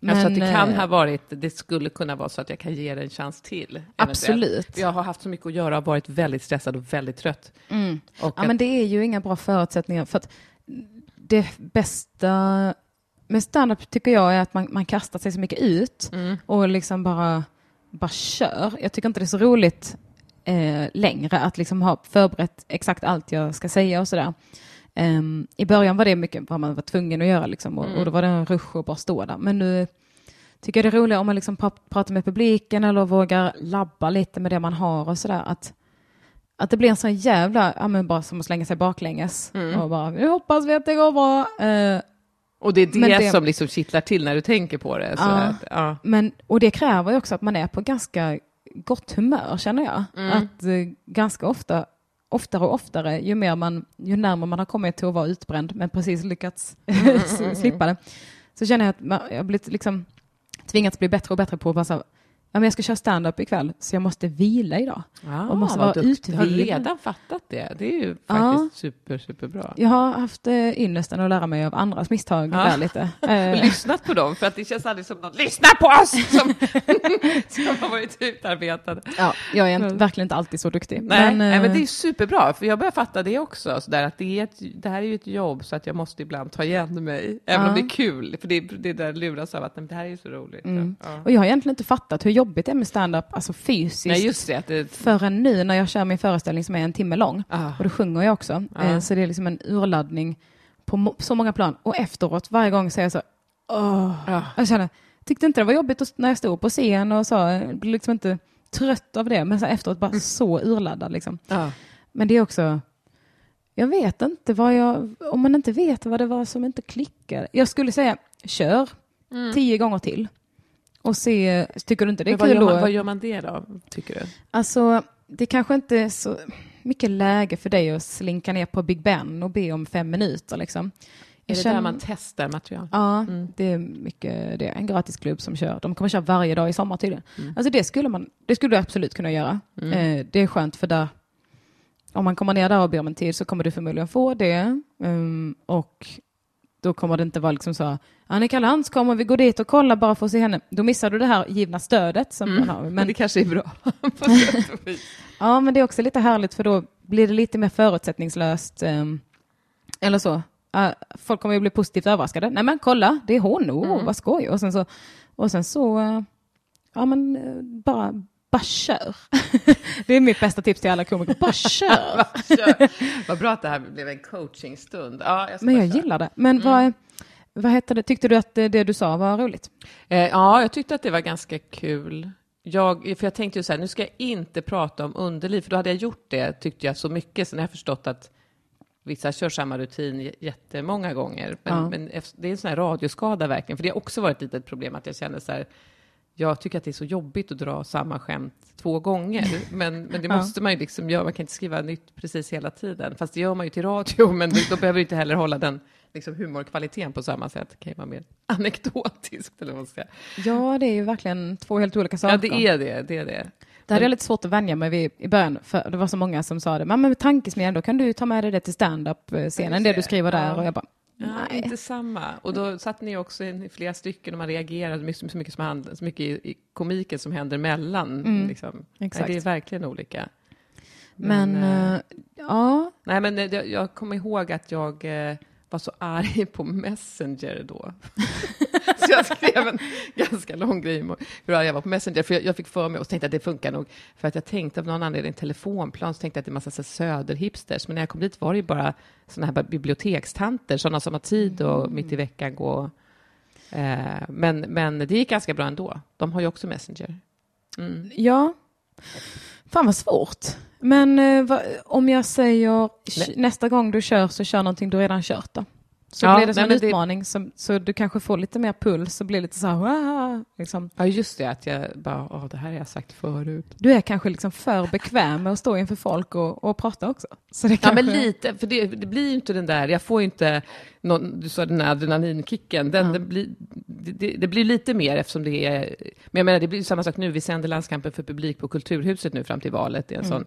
men alltså att det kan eh, ha varit, det skulle kunna vara så att jag kan ge det en chans till. Absolut. Jag har haft så mycket att göra och varit väldigt stressad och väldigt trött. Mm. Och Ja, att- men det är ju inga bra förutsättningar. För att det bästa med standup tycker jag är att man, man kastar sig så mycket ut Mm. och liksom bara, bara kör. Jag tycker inte det är så roligt eh, längre att liksom ha förberett exakt allt jag ska säga och sådär. Ehm, I början var det mycket vad man var tvungen att göra liksom, och, och då var det en rush att bara stå där. Men nu tycker jag det är roligare om man liksom pra- pratar med publiken eller vågar labba lite med det man har och sådär. Att, att det blir en sån jävla, ja men bara som att slänga sig baklänges och bara, nu hoppas vi att det går bra. Eh, Och det är det, det- som liksom kittlar till när du tänker på det. Så Ja. att, ja. Men, och det kräver ju också att man är på ganska gott humör känner jag. Mm. Att eh, ganska ofta, oftare och oftare, ju mer man, ju närmare man har kommit till att vara utbränd, men precis lyckats Mm, s- slippa det, så känner jag att man, jag har blivit liksom tvingats bli bättre och bättre på att bara så, här, ja men jag ska köra stand-up ikväll, så jag måste vila idag. Ah, Och måste vad vara duktig. Har du utvilad. redan fattat det? Det är ju faktiskt super, superbra. Jag har haft eh, ynnesten att lära mig av andras misstag Ja. där lite. Och Eh, lyssnat på dem, för att det känns aldrig som någon lyssnar på oss som, som har varit utarbetade. ja, jag är inte, verkligen inte alltid så duktig. Nej, men, nej, eh, men det är superbra, för jag börjar fatta det också, så där, att det, är ett, det här är ju ett jobb, så att jag måste ibland ta igen mig, även om det är kul, för det, det där luras av att nej, det här är ju så roligt. Mm. Ja. Och jag har egentligen inte fattat hur jobbigt det är med stand-up, alltså fysiskt, Nej, just det. Det förrän nu när jag kör min föreställning som är en timme lång. ah, Och då sjunger jag också. Ja. Eh, Så det är liksom en urladdning på så många plan. Och efteråt, varje gång säger jag så, åh. ah, Jag känner, tyckte inte det var jobbigt när jag stod på scen och så, jag blev liksom inte trött av det, men så efteråt bara Mm. så urladdad liksom. ah. Men det är också, jag vet inte vad jag, om man inte vet vad det var som inte klickade. Jag skulle säga, kör tio gånger till. Och se, tycker du inte det är Mm. Kul då? vad gör man det då, tycker du? Alltså, det kanske inte är så mycket läge för dig att slinka ner på Big Ben och be om fem minuter. Liksom. Är det känner- där man testar material? Ja, Mm. det är mycket det. En gratisklubb som kör. De kommer köra varje dag i sommar tydligen. Mm. Alltså det skulle, man, det skulle du absolut kunna göra. Eh, det är skönt för där, om man kommer ner där och ber om en tid så kommer du förmodligen få det. Um, och då kommer det inte vara liksom så, Annika Lantz kommer vi gå dit och kolla bara för att se henne. Då missar du det här givna stödet som man har. Men Men, det kanske är bra ja, men det är också lite härligt för då blir det lite mer förutsättningslöst. ehm, eller så. Uh, folk kommer ju bli positivt överraskade. Nej men kolla, det är hon. Oh, Mm. vad skoj. Och sen så, och sen så eh, ja men eh, bara, bara kör. det är mitt bästa tips till alla komiker. Bara kör. Kör. Vad bra att det här blev en coachingstund. Ja, jag men jag gillar det. Men vad, vad heter det? Tyckte du att det, det du sa var roligt? Eh, ja, jag tyckte att det var ganska kul. Jag, för jag tänkte ju så här, nu ska jag inte prata om underliv, för då hade jag gjort det, tyckte jag, så mycket. Sen har jag förstått att vissa kör samma rutin jättemånga gånger. Men, Ja. men det är en sån här radioskada verkligen, för det har också varit ett litet problem att jag känner så här, jag tycker att det är så jobbigt att dra samma skämt två gånger, men, men det måste man ju liksom göra, man kan inte skriva nytt precis hela tiden, fast det gör man ju till radio, men då behöver du inte heller hålla den liksom humorkvaliteten på samma sätt, det kan ju vara mer anekdotiskt, eller vad man ska säga. Ja, det är ju verkligen två helt olika saker. Ja, det är det. det, är det. Det hade jag lite svårt att vänja mig vid i början, för det var så många som sa det. Men med tankesmedjan, då kan du ta med dig det till stand-up-scenen, det du skriver där. Ja. Och jag bara, Ja, nej. inte samma. Och då satt ni också i flera stycken och man reagerade mycket, så mycket, som hand, så mycket i, i komiken som händer mellan. Mm, liksom. exakt. Nej, det är verkligen olika. Men, eh, eh, ja, Nej, men eh, jag, jag kommer ihåg att jag var så arg på Messenger då. så jag skrev en ganska lång grej om hur arg jag var på Messenger. För jag, jag fick för mig och tänkte att det funkar nog. För att jag tänkte av någon anledning telefonplan så tänkte jag att det är en massa så söderhipsters. Men när jag kom dit var det ju bara sådana här bibliotekstanter, sådana som har tid och mitt i veckan gå. Eh, men, men det gick ganska bra ändå. De har ju också Messenger. Mm. ja. Fan vad svårt. Men eh, va, om jag säger nästa gång du kör så kör någonting du redan kört då. Så Ja, blir det som en men det- utmaning, så, du kanske får lite mer puls och blir lite så här, liksom. Ja, just det, att jag bara, åh, det här har jag sagt förut. Du är kanske liksom för bekväm med att stå inför folk och, och prata också. Så det Ja, kanske... men lite, för det, det blir ju inte den där, jag får ju inte, någon, du sa den här adrenalinkicken, den, Ja. det, blir, det, det- blir lite mer eftersom det är, men jag menar det blir samma sak nu, vi sänder landskampen för publik på Kulturhuset nu fram till valet, det är en Mm. sån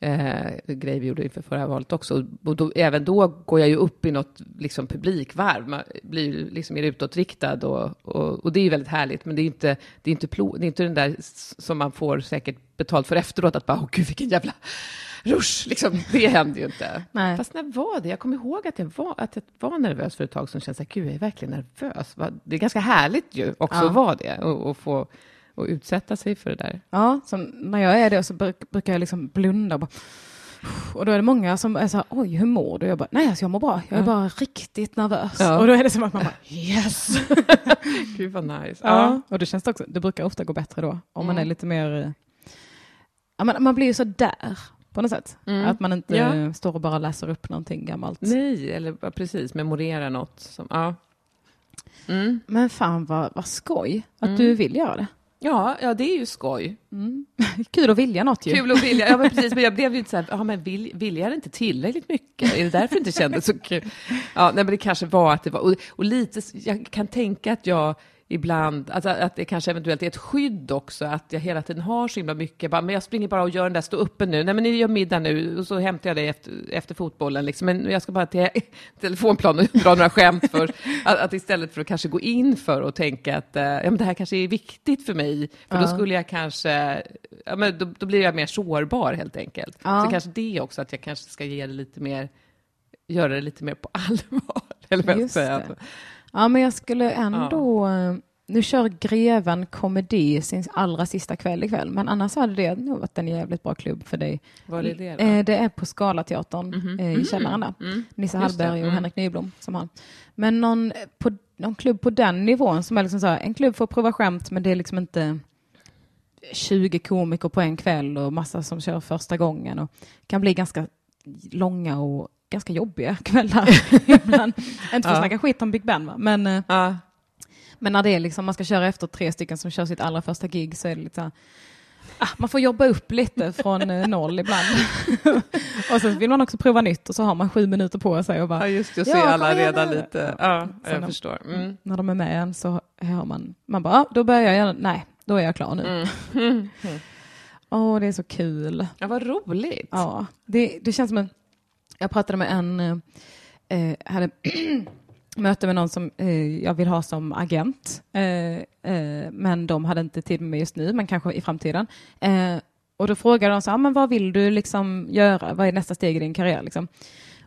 eh, grej vi gjorde inför förra valet också, och då, även då går jag ju upp i något liksom, publikvarv, man blir ju liksom mer utåtriktad och, och, och det är ju väldigt härligt, men det är inte, det är inte, plo, det är inte den där som man får säkert betalt för efteråt, att bara, åh gud vilken jävla rush, liksom, det händer ju inte. Nej. Fast när var det? Jag kommer ihåg att jag var, att jag var nervös för ett tag som kände så här, gud, jag är verkligen nervös. Det är ganska härligt ju också Ja. att vara det och, och få och utsätta sig för det där. Ja, när jag är det så bruk, brukar jag liksom blunda och bara... Och då är det många som är så här, oj, hur mår du? Jag bara, nej, alltså jag mår bra. Jag är Ja. bara riktigt nervös. Ja. Och då är det som att man bara, yes! Gud vad nice. Ja. Och det känns också, det brukar ofta gå bättre då, om man Mm. är lite mer... eh, Ja, man, man blir ju så där på något sätt. Mm. Att man inte Ja. står och bara läser upp någonting gammalt. Nej, eller ja, precis, memorera något. Som, ja. Mm. Men fan vad, vad skoj att Mm. du vill göra det. Ja, ja, det är ju skoj. Mm. Kul att vilja något ju. Kul att vilja. Ja, men precis. Men jag blev ju inte så här, ja, men vill, vilja det inte tillräckligt mycket? Är det därför det inte kändes så kul? Ja, nej, men det kanske var att det var, och, och lite, jag kan tänka att jag ibland, alltså, att det kanske eventuellt är ett skydd också, att jag hela tiden har så himla mycket, bara, men jag springer bara och gör den där stå uppe nu, nej men ni gör middag nu, och så hämtar jag dig efter, efter fotbollen, liksom. men jag ska bara till telefonplan och dra några skämt för, att, att istället för att kanske gå in för och tänka att eh, ja, men det här kanske är viktigt för mig, för då Ja. skulle jag kanske, ja, men då, då blir jag mer sårbar helt enkelt. Ja. Så kanske det också, att jag kanske ska ge det lite mer, göra det lite mer på allvar. Eller vad jag säga. Det. Ja, men jag skulle ändå... eh, Nu kör Greven Komedi sin allra sista kväll ikväll, men annars hade det nog varit en jävligt bra klubb för dig. Vad är det då? Eh, Det är på Scalateatern Mhm. eh, i källaren där. Mm. Nisse det, Hallberg och mm. Henrik Nyblom som har. Men någon, på, någon klubb på den nivån som är liksom så här, en klubb för att prova skämt, men det är liksom inte 20 komiker på en kväll och massa som kör första gången och kan bli ganska långa och ganska jobbiga kvällar ibland. Inte för att Ja. snacka skit om Big Ben va, men, eh, Ja. men när det är liksom, man ska köra efter tre stycken som kör sitt allra första gig så är det lite så här, ah, man får jobba upp lite från eh, noll ibland. och sen vill man också prova nytt och så har man sju minuter på sig och bara, ja, just det. Och så Ja, alla redan nu. lite... Ja, Sen jag de- förstår. Mm. när de är med en så hör man, man bara, ah, då börjar jag nej, då är jag klar nu. Mm. Åh, det är så kul. Ja, vad roligt. Ja, det, det känns som en, jag pratade med en, eh, hade möte med någon som eh, jag vill ha som agent, eh, eh, men de hade inte tid med mig just nu, men kanske i framtiden. Eh, och då frågade de så ah, men vad vill du liksom göra? Vad är nästa steg i din karriär? Liksom?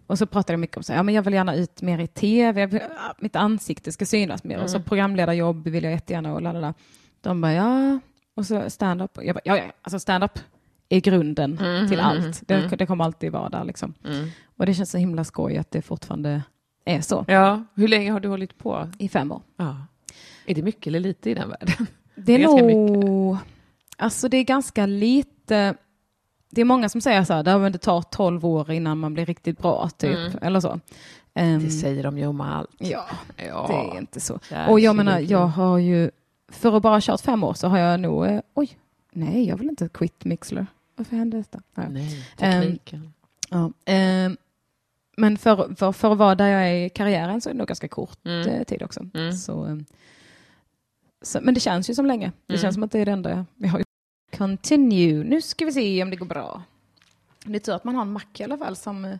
Och så pratade jag mycket om så ja, men jag vill gärna ut mer i tv, vill, mitt ansikte ska synas mer. Och så programledarjobb vill jag jättegärna och lalala. De bara, ja, och så stand-up. Jag bara, ja, ja, alltså stand-up är grunden till allt. Det, det kommer alltid vara där liksom. Mm. Och det känns så himla skoj att det fortfarande är så Ja, hur länge har du hållit på? i fem år. Ja. Är det mycket eller lite i den världen? Det är, Det är nog... Alltså det är ganska lite... Det är många som säger så här, "Ja, men det tar tolv år innan man blir riktigt bra, typ. Mm. Eller så. Ehm, Det säger de ju om allt. ja, Ja. det är inte så. Där Och jag menar, jag har ju... För att bara kört fem år så har jag nog... Eh, oj, nej, jag vill inte quit Mixler. Varför hände detta? Ja. Nej, Ehm. Ja. ehm, men för, för, för att vara där jag är i karriären så är det nog ganska kort Mm. eh, tid också. Mm. Så, ehm, så, men det känns ju som länge. Det Mm. känns som att det är det enda jag har. Continue. Nu ska vi se om det går bra. Det är tur att man har en Mac i alla fall som,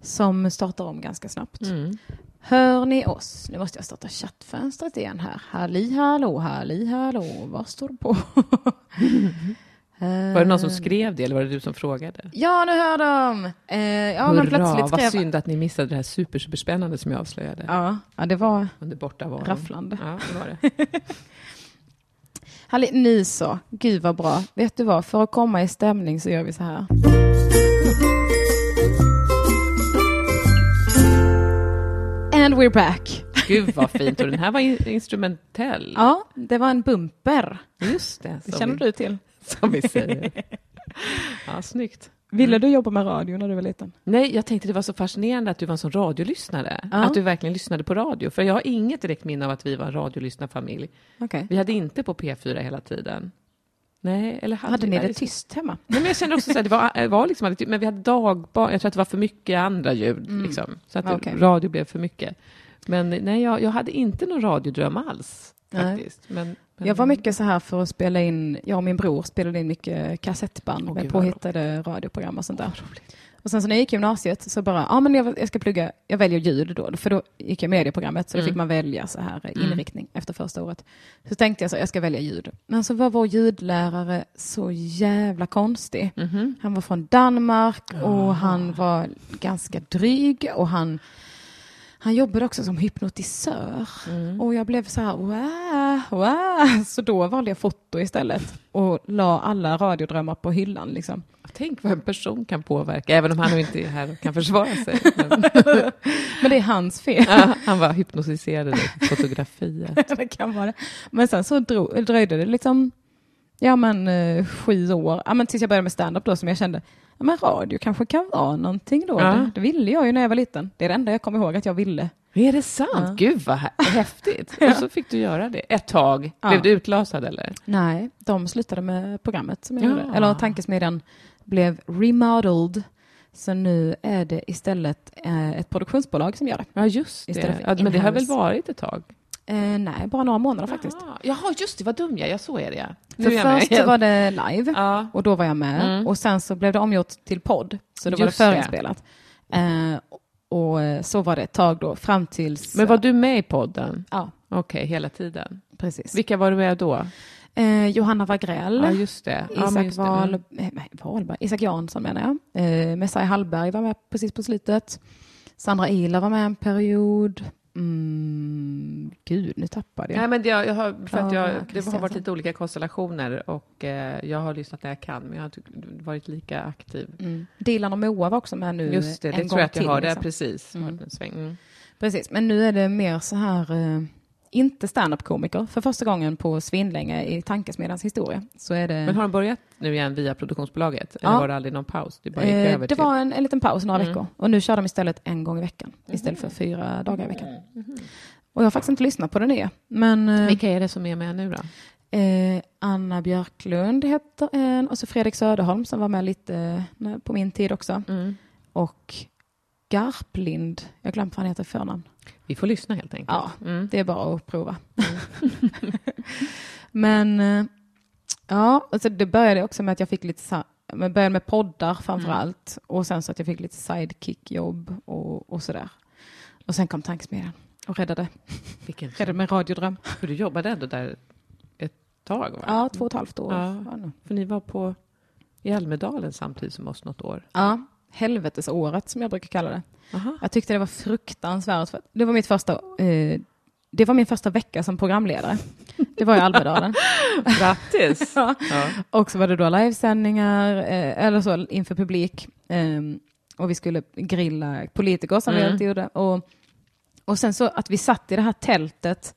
som startar om ganska snabbt. Mm. Hör ni oss? Nu måste jag starta chattfönstret igen här. Halli hallå, halli hallå, vad står det på? Var det någon som skrev det eller var det du som frågade? Ja, nu hör de! Eh, ja, Hurra, men plötsligt vad skrev... synd att ni missade det här super, superspännande som jag avslöjade Ja, ja, det var under bortavaron. rafflande. Ja, det var det. Halli, ni så. Gud vad bra. Vet du vad, för att komma i stämning så gör vi så här. And we're back. Gud vad fint. Och den här var in- instrumentell. Ja, det var en bumper. Just det. Det Som känner du till. Som vi säger. Ja, snyggt. Ville du jobba med radio när du var liten? Nej, jag tänkte det var så fascinerande att du var en sån radiolyssnare. Ja. Att du verkligen lyssnade på radio. För jag har inget direkt minne av att vi var en radiolyssnarfamilj. Okej. Vi hade inte på P4 hela tiden. Nej, eller hade, Hade ni det tyst hemma? Nej, men jag känner också så här, det var, det var liksom, men vi hade dagbarn, jag tror att det var för mycket andra ljud, Mm. liksom. Så att okej. radio blev för mycket. Men nej, jag, jag hade inte någon radiodröm alls. Faktiskt. Men, men, Jag var mycket så här för att spela in, jag och min bror spelade in mycket kassettband Åh, med påhittade radioprogram och sånt där. Och sen så när jag gick i gymnasiet så bara, ja men jag, jag ska plugga, jag väljer ljud då, för då gick jag medieprogrammet så då Mm. fick man välja så här eh, inriktning efter första året. Så tänkte jag så, jag ska välja ljud. Men så var vår ljudlärare så jävla konstig. Mhm. Han var från Danmark Ah. och han var ganska dryg och han, han jobbade också som hypnotisör. Mm. Och jag blev så här, wow, wow. Så då valde jag foto istället och la alla radiodrömmar på hyllan. Liksom. Tänk vad en person kan påverka, även om han nu inte är här och kan försvara sig. Men, Men det är hans fel. ja, han var hypnotiserad i fotografier. det kan vara det. Men sen så dröjde det liksom, ja men eh, sju år, ja, men tills jag började med stand-up då som jag kände, men radio kanske kan vara någonting då. Ja. Det, det ville jag ju när jag var liten. Det är det enda jag kommer ihåg att jag ville. Är det sant? Ja. Gud vad hä- häftigt. Och så fick du göra det ett tag. Ja. Blev du utlasad eller? Nej, de slutade med programmet som jag Ja. gjorde. Eller tankesmedjan blev remodeled. Så nu är det istället eh, ett produktionsbolag som gör det. Ja, just det. Ja, men det har väl varit ett tag? Eh, nej, bara några månader faktiskt. Jaha, Jaha, just det, vad dum jag är. Så är det ja. Nu För är jag med först igen. var det live Ja. och då var jag med. Mm. Och sen så blev det omgjort till podd. Så då var det Just det. förinspelat. Eh, och eh, så var det ett tag då, fram tills... Men var du med i podden? Ja, Okej, hela tiden. precis. Vilka var du med då? Eh, Johanna Wagrell. Ja, just det. Ja, Isak, just det. Wahl, Mm. eh, nej, Wahlberg, Isak Jansson menar jag. Eh, Messiah Hallberg var med precis på slutet. Sandra Ihler var med en period. Mm, gud, nu tappade jag. Nej, men jag, jag har, för att jag, det har varit Kristiansson. lite olika konstellationer och eh, jag har lyssnat när jag kan, men jag har inte varit lika aktiv. Mm. Dilan och Moa var också med nu Just det, en det gång tror jag att jag till, har. Det liksom. precis. Mm. Mm. Precis, men nu är det mer så här, eh, inte stand-up-komiker. För första gången på svinlänge i Tankesmedjans historia så är det... Men har de börjat nu igen via produktionsbolaget? Eller Ja. var det aldrig någon paus? Det bara gick eh, över det till... var en, en liten paus några Mm. veckor och nu kör de istället en gång i veckan istället för fyra dagar i veckan. Och jag har faktiskt inte lyssnat på den nya. Men eh, Vilka är det som är med nu då? eh, Anna Björklund heter en och så Fredrik Söderholm som var med lite eh, på min tid också. Mm. Och Garplind, jag glömde vad han heter i förnamn. Vi får lyssna helt enkelt. Ja, Mm. det är bara att prova. Men eh, ja, alltså det började också med att jag fick lite jag började med poddar framför Mm. allt och sen så att jag fick lite sidekick-jobb och, och sådär. Och sen kom Tankesmedjan och räddade, Vilken räddade min radiodröm. För du jobbade ändå där ett tag, va? Ja, två och ett halvt år. Ja. För ni var på i Almedalen samtidigt som oss något år. ja helvetesåret som jag brukar kalla det. Aha. Jag tyckte det var fruktansvärt. För det var mitt första eh, det var min första vecka som programledare. Det var i Almedalen. Grattis! Ja. ja. Och så var det då livesändningar, eh, eller så inför publik. ehm, och vi skulle grilla politiker som vi Mm. alltid gjorde. Och, och sen så att vi satt i det här tältet.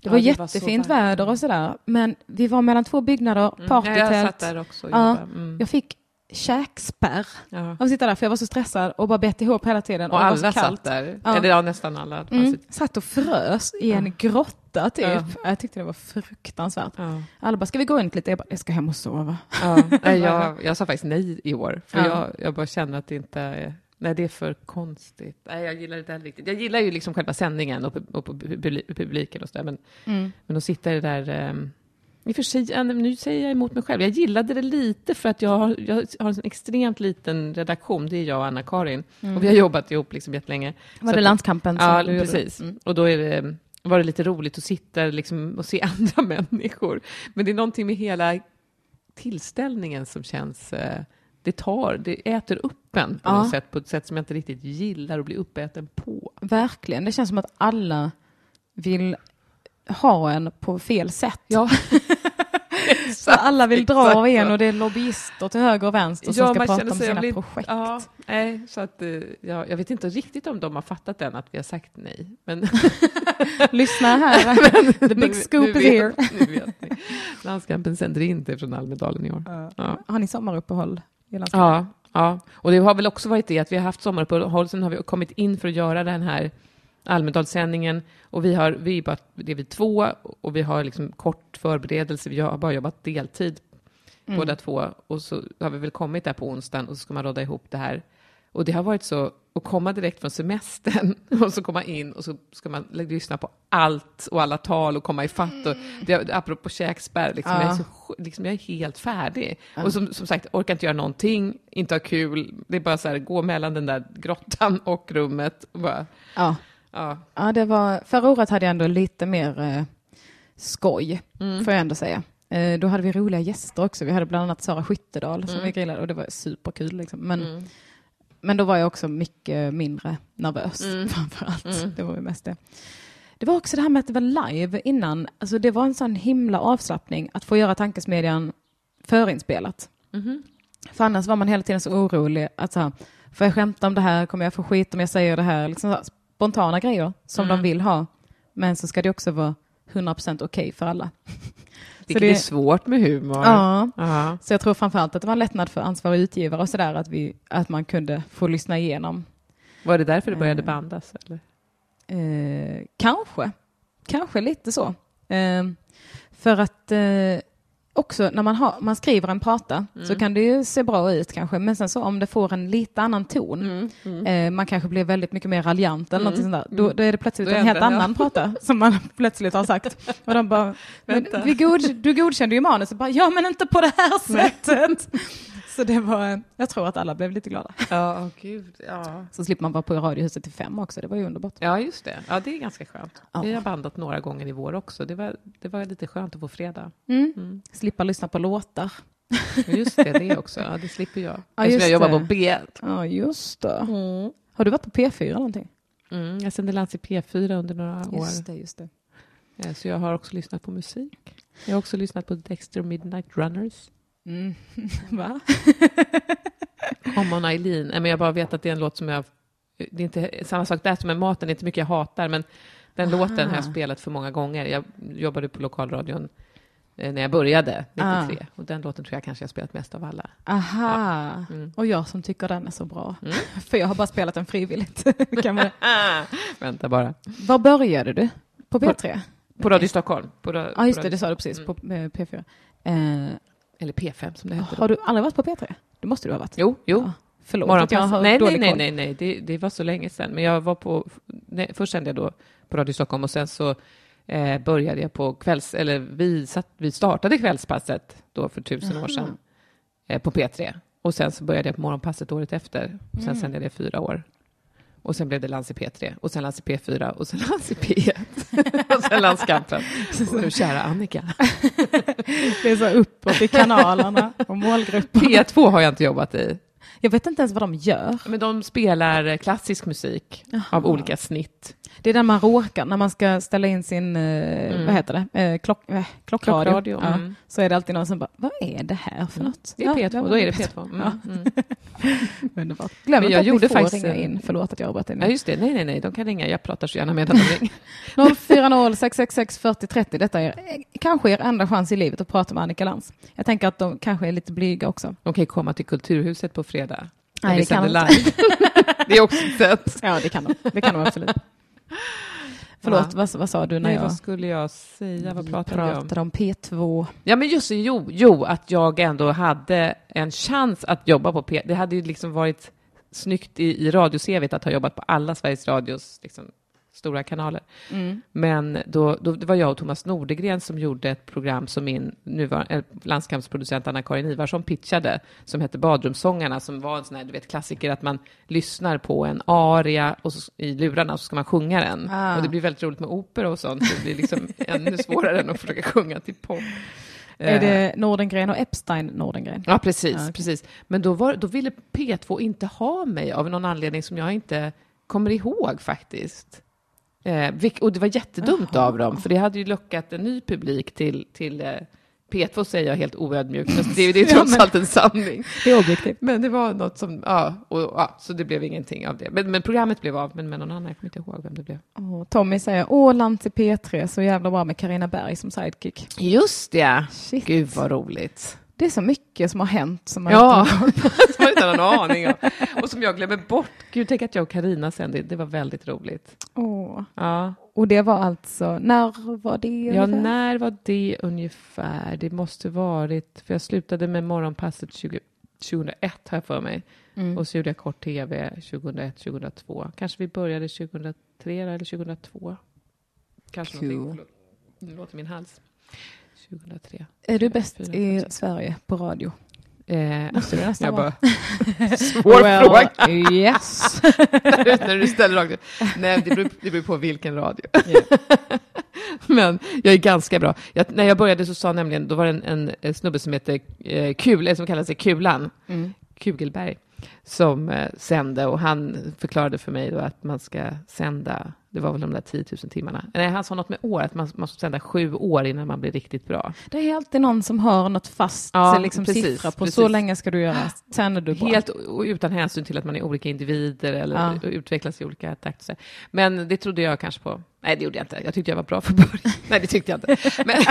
Det Ja, var det var jättefint varmt. väder och sådär. Men vi var mellan två byggnader, Mm. partytält. Ja, jag satt där också Ja. Mm. Jag fick käkspärr Ja. av att sitta där för jag var så stressad och bara bett ihop hela tiden. Och var alla satt där. Ja. Eller ja, nästan alla. Mm, satt och frös i en grotta typ. Ja. Jag tyckte det var fruktansvärt. Ja. Alla bara, ska vi gå runt lite? Jag bara, jag ska hem och sova. Ja. Nej, jag, jag sa faktiskt nej i år, för Ja. jag, jag bara kände att det inte är... Nej, det är för konstigt. Nej, jag gillar det inte heller riktigt. Jag gillar ju liksom själva sändningen och, och publi- publiken och sådär, men, Mm. men att sitta i det där... ehm, I och för sig, nu säger jag emot mig själv. Jag gillade det lite för att jag har, jag har en extremt liten redaktion. Det är jag och Anna-Karin. Och vi har jobbat ihop liksom jättelänge. Var Så det att- landskampen? Ja, precis. Mm. Och då är det, var det lite roligt att sitta liksom och se andra människor. Men det är någonting med hela tillställningen som känns... eh, Det tar, det äter upp en på Ja. något sätt, på ett sätt som jag inte riktigt gillar att bli uppäten på. Verkligen. Det känns som att alla vill ha en på fel sätt. Ja, Så alla vill dra exakt av en och det är lobbyister till höger och vänster som Ja, ska prata om sina blir- projekt. Ja, nej, så att, eh, ja, jag vet inte riktigt om de har fattat än att vi har sagt nej. Men Lyssna här, the big scoop nu is here. Nu vet ni. Landskampen sänder inte från Almedalen i år. Ja. Har ni sommaruppehåll? i landslaget? Ja, ja, och det har väl också varit det att vi har haft sommaruppehåll, sen har vi kommit in för att göra den här Almedalssändningen och vi har, vi är bara, det är vi två och vi har liksom kort förberedelse, vi har bara jobbat deltid Mm. båda två och så har vi väl kommit där på onsdagen och så ska man råda ihop det här. Och det har varit så att komma direkt från semestern och så komma in och så ska man lyssna på allt och alla tal och komma i fatt. Och det, apropå käkspärr, liksom, Ja. jag, är så, liksom, jag är helt färdig. Och som, som sagt, orkar inte göra någonting, inte ha kul. Det är bara så här, gå mellan den där grottan och rummet. Och bara, Ja. Ja. ja, det var, förra året hade jag ändå lite mer eh, skoj, Mm. får jag ändå säga. Eh, då hade vi roliga gäster också. Vi hade bland annat Sara Skyttedal som Mm. vi grillade och det var superkul. Liksom. Men, Mm. men då var jag också mycket mindre nervös Mm. framför allt. Mm. Det var ju mest det. Det var också det här med att det var live innan. Alltså det var en sån himla avslappning att få göra Tankesmedjan förinspelat. Mhm. För annars var man hela tiden så orolig att så här, får jag skämta om det här, kommer jag få skit om jag säger det här? Liksom så här, spontana grejer som Mm. de vill ha. Men så ska det också vara 100% okej för alla. Vilket det- är svårt med humor. Ja, Ja. så jag tror framförallt att det var en lättnad för ansvarig utgivare och sådär att, vi, att man kunde få lyssna igenom. Var det därför det började Eh. bandas? Eller? Eh, kanske, kanske lite så. Eh, för att eh, också när man, har, man skriver en prata så Mm. kan det ju se bra ut kanske, men sen så om det får en lite annan ton, Mm. Mm. eh, man kanske blir väldigt mycket mer raljant eller Mm. sånt där, då, då är det plötsligt Då en helt annan prata som man plötsligt har sagt. Och de bara, men, vi god, du godkände ju manus, och bara, ja men inte på det här sättet. Så det var, jag tror att alla blev lite glada. Ja, åh, gud. Ja. Så slipper man vara på Radiohuset till fem också, det var ju underbart. ja, just det. Ja, det är ganska skönt. Ja. Vi har bandat några gånger i vår också. Det var, det var lite skönt att få fredag. Mm. Mm. Slippa lyssna på låtar. Just det, det också. Ja, det slipper jag. Ja, Eftersom just jag jobbar det. på B1. Ja, just det. Har du varit på P4 någonting? Mm, jag sände Lans i P4 under några år. Just det, just det. Ja, Så jag har också lyssnat på musik. Jag har också lyssnat på Dexter Midnight Runners. Mm. Va? Come on Eileen. Men jag bara vet att det är en låt som jag... Det är inte samma sak där som med maten, det är inte mycket jag hatar, men den Aha. låten har jag spelat för många gånger. Jag jobbade på lokalradion eh, när jag började, 93. Och den låten tror jag kanske jag spelat mest av alla. Aha. Mm. Och jag som tycker den är så bra. Mm. För jag har bara spelat den frivilligt. kan man... Vänta bara. Var började du? På P3? På Radio Stockholm. På, Ja, just på det, det sa du precis. Mm. På eh, P4. Eh, Eller P5 som det hette då. har du aldrig varit på P3? Det måste du ha varit. Jo, jo. Ja. Förlåt att jag har Nej, nej, dålig nej, koll. nej, nej. Det, det var så länge sedan. Men jag var på, nej, först sände jag då på Radio Stockholm och sen så eh, började jag på kvälls, eller vi, satt, vi startade kvällspasset då för tusen år Jaha. sedan eh, på P3. Och sen så började jag på morgonpasset året efter. Och sen Mm. sände jag det fyra år. Och sen blev det Lans i P3 och sen Lans i P4 och sen Lans i P1 och sen Landskampen. Och nu kära Annika. Det är så uppåt i kanalerna och målgrupper. P2 har jag inte jobbat i. Jag vet inte ens vad de gör. Men de spelar klassisk musik Jaha. av olika snitt. Det är där man råkar, när man ska ställa in sin, eh, Mm. vad heter det, eh, klock, eh, klockradio. Klockradio. Ja. Mm. Så är det alltid någon som bara, vad är det här för något? Det är Ja, P2, var då är det P2. Mm. Ja. Mm. Underbart. Glöm inte jag att gjorde ni får faktiskt ringa in. Förlåt att jag avbröt dig Ja, just det. Nej, nej, nej, de kan ringa. Jag pratar så gärna medan de ringer. 040 666 40 30. Detta är eh, kanske er enda chans i livet att prata med Annika Lantz. Jag tänker att de kanske är lite blyga också. De kan ju komma till Kulturhuset på fredag. Nej, det kan de live. det är också ett sätt. Ja, det kan de. Det kan de absolut. Förlåt, Ja. vad, vad sa du när Nej, jag vad skulle jag säga? Vad pratade vi om? pratade om P2? Ja, men just jo, jo, att jag ändå hade en chans att jobba på P... Det hade ju liksom varit snyggt i, i radio-CVt att ha jobbat på alla Sveriges Radios liksom, stora kanaler. Mm. Men då, då det var jag och Thomas Nordegren som gjorde ett program som min nuvarande eh, landskampsproducent Anna-Karin Ivarsson pitchade, som hette Badrumssångarna, som var en sån här, du vet, klassiker att man lyssnar på en aria och så, i lurarna och så ska man sjunga den. Ah. Och det blir väldigt roligt med opera och sånt, så det blir liksom ännu svårare än att försöka sjunga till pop. Är Eh, det Nordengren och Epstein Nordengren? Ja, precis. Ja, okej. precis. Men då, var, då ville P2 inte ha mig av någon anledning som jag inte kommer ihåg faktiskt. Eh, och det var jättedumt Jaha. av dem, för det hade ju lockat en ny publik till, till eh, P2 säger jag helt oödmjukt, men det, det är Ja, trots men- allt en sanning. Det är objektivt. Men det var något som, ja, och, ja så det blev ingenting av det. Men, men programmet blev av, men med någon annan, jag kommer inte ihåg vem det blev. Och Tommy säger, åh, Lantz i P3, så jävla bra med Karina Berg som sidekick. Just det! Shit. Gud vad roligt. Det är så mycket som har hänt som man Ja, inte har någon aning om. Och som jag glömmer bort. Gud, tänk att jag och Karina sen, det, det var väldigt roligt. Åh. Ja. Och det var alltså, när var det? ja, ungefär? när var det ungefär? Det måste varit, för jag slutade med Morgonpasset 20, 2001 har jag för mig. Mm. Och så gjorde jag kort tv 2001, 2002. Kanske vi började 2003 eller 2002. Kanske Cool. någonting. Förlåt. Nu låter min hals. 2003. Är du bäst i. Sverige på radio? Eh, Måste det nästan jag vara. bara, svår fråga. Well, yes. när, du, när du ställer rakt ut. Nej, det beror, det beror på vilken radio. Men jag är ganska bra. Jag, när jag började så sa nämligen, då var det en, en, en snubbe som heter eh, Kul, som kallar sig Kulan, Mm. Kugelberg, som eh, sände och han förklarade för mig då att man ska sända, det var väl de där 10 000 timmarna. Nej, han sa något med år, att man måste sända sju år innan man blir riktigt bra. Det är alltid någon som har något fast Ja, liksom, precis, siffra på. precis. Så länge ska du göra, sen är du bra. Helt utan hänsyn till att man är olika individer eller Ja. utvecklas i olika takter. Men det trodde jag kanske på. Nej, det gjorde jag inte. Jag tyckte jag var bra för början. Nej, det tyckte jag inte. Men,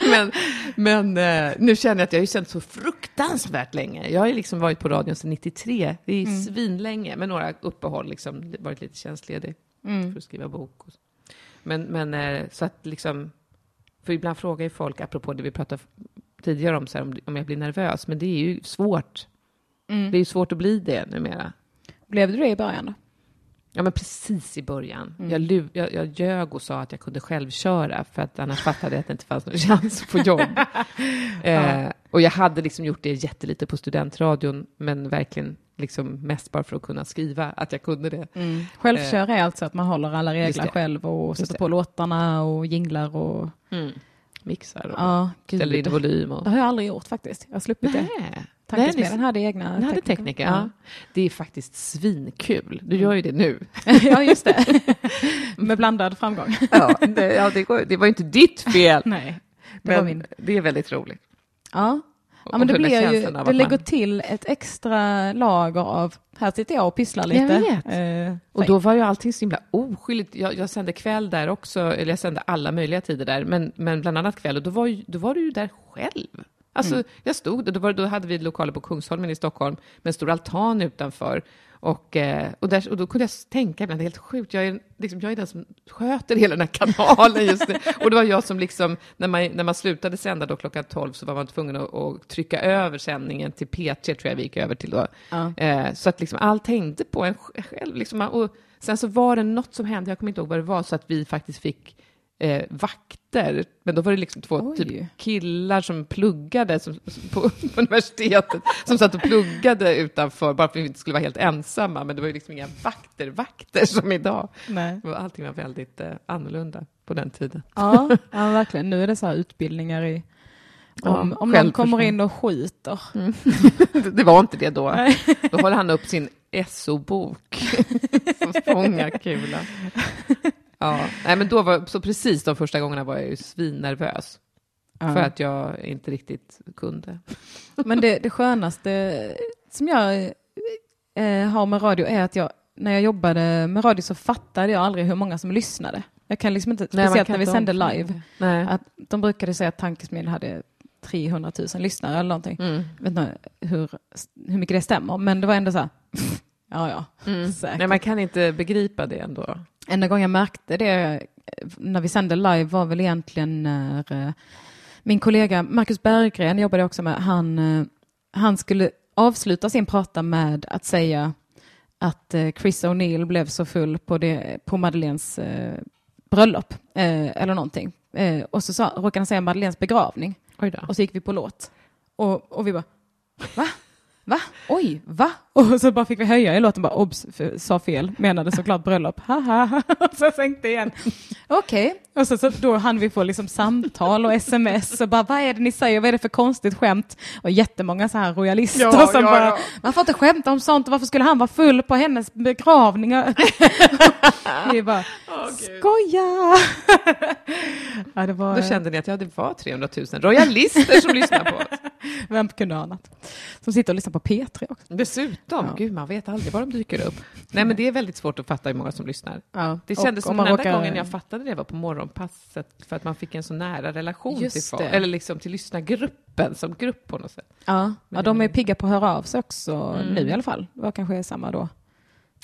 men, men eh, nu känner jag att jag har ju sänt så fruktansvärt länge. Jag har ju liksom varit på radion sedan 93. Det är Mm. svinlänge, med några uppehåll, liksom, varit lite tjänstledig Mm. för att skriva bok. Och så. Men, men eh, så att liksom, för ibland frågar ju folk, apropå det vi pratade tidigare om, så här, om, om jag blir nervös, men det är ju svårt. Mm. Det är ju svårt att bli det numera. Blev du det i början då? Ja, men precis i början. Mm. Jag, jag, jag ljög och sa att jag kunde självköra för att annars fattade jag att det inte fanns någon chans att få jobb. eh, och jag hade liksom gjort det jättelite på studentradion, men verkligen liksom mest bara för att kunna skriva att jag kunde det. Självkör är alltså att man håller alla regler själv och sätter på låtarna och jinglar och... Mixar och Ja, ställer in volym. Och... Det har jag aldrig gjort faktiskt. Jag har sluppit det. Tankesmedjan Nej, hade egna Den hade tekniker, ja. Det är faktiskt svinkul. Du gör ju det nu. ja, just det. Med blandad framgång. Ja, det, ja, det, går, det var ju inte ditt fel. Nej, det men var min. det är väldigt roligt. Ja. Ja, men det, blir ju, det lägger man- till ett extra lager av, här sitter jag och pysslar lite. Jag. Eh, Och då var ju allting så himla oskyldigt. Jag, jag sände kväll där också, eller jag sände alla möjliga tider där, men, men bland annat kväll. Och då var, ju, då var du ju där själv. Alltså, jag stod där, då, var, då hade vi lokaler på Kungsholmen i Stockholm med en stor altan utanför. Och, eh, och, där, och då kunde jag tänka ibland, det är helt sjukt, jag är, liksom, jag är den som sköter hela den här kanalen just nu. Och det var jag som liksom, när man, när man slutade sända då klockan 12 så var man tvungen att, att trycka över sändningen till P3, tror jag vi gick över till då. Ja. Eh, så att liksom allt hängde på en själv. Liksom, och sen så var det något som hände, jag kommer inte ihåg vad det var, så att vi faktiskt fick eh, vakter. Men då var det liksom två Oj. typ, killar som pluggade som, på, på universitetet, som satt och pluggade utanför, bara för att vi inte skulle vara helt ensamma. Men det var ju liksom inga vakter, vakter som idag. Nej. Allting var väldigt eh, annorlunda på den tiden. Ja, ja, verkligen. Nu är det så här utbildningar i Ja, om, om någon kommer in och skiter. det, det var inte det då. Nej. Då håller han upp sin SO-bok som fångar kulan. Ja, nej, men då var, så precis de första gångerna var jag ju svinnervös. Ja. För att jag inte riktigt kunde. Men det, det skönaste som jag eh, har med radio är att jag, när jag jobbade med radio så fattade jag aldrig hur många som lyssnade. Jag kan liksom inte, Nej, speciellt när vi sände live. Nej. att de brukade säga att Tankesmedjan hade 300 000 lyssnare eller någonting. Mm. Jag vet inte hur, hur mycket det stämmer, men det var ändå så här, ja ja, Mm. säkert. Nej, man kan inte begripa det ändå. Enda gången jag märkte det när vi sände live var väl egentligen när eh, min kollega Marcus Berggren jobbade också med, han, eh, han skulle avsluta sin prata med att säga att eh, Chris O'Neill blev så full på, det, på Madeleines eh, bröllop eh, eller någonting. Eh, och så sa, råkade han säga Madeleines begravning och så gick vi på låt. Och, och vi bara, va? Va? Oj, va? Och så bara fick vi höja i låten, bara obs, sa fel, menade såklart bröllop. Haha, och så sänkte igen. Okej, och så, så då hann vi få liksom samtal och sms och bara vad är det ni säger, vad är det för konstigt skämt? Och jättemånga så här royalister Ja, som ja, bara, ja. man får inte skämta om sånt varför skulle han vara full på hennes begravning? vi bara, skoja! ja, det var, Då kände ni att ja, det var 300 000 royalister som lyssnar på oss. vem kunde annat? Som sitter och lyssnar på P3 också. Dessutom, Ja. gud man vet aldrig var de dyker upp. Nej men det är väldigt svårt att fatta hur många som lyssnar. Ja. Det och kändes om som den enda råkar- gången jag fattade det var på morgonpasset för att man fick en så nära relation Just till folk, eller liksom till lyssnargruppen som grupp på något sätt. Ja, ja, de är pigga på att höra av sig också Mm. nu i alla fall. Det var kanske samma då.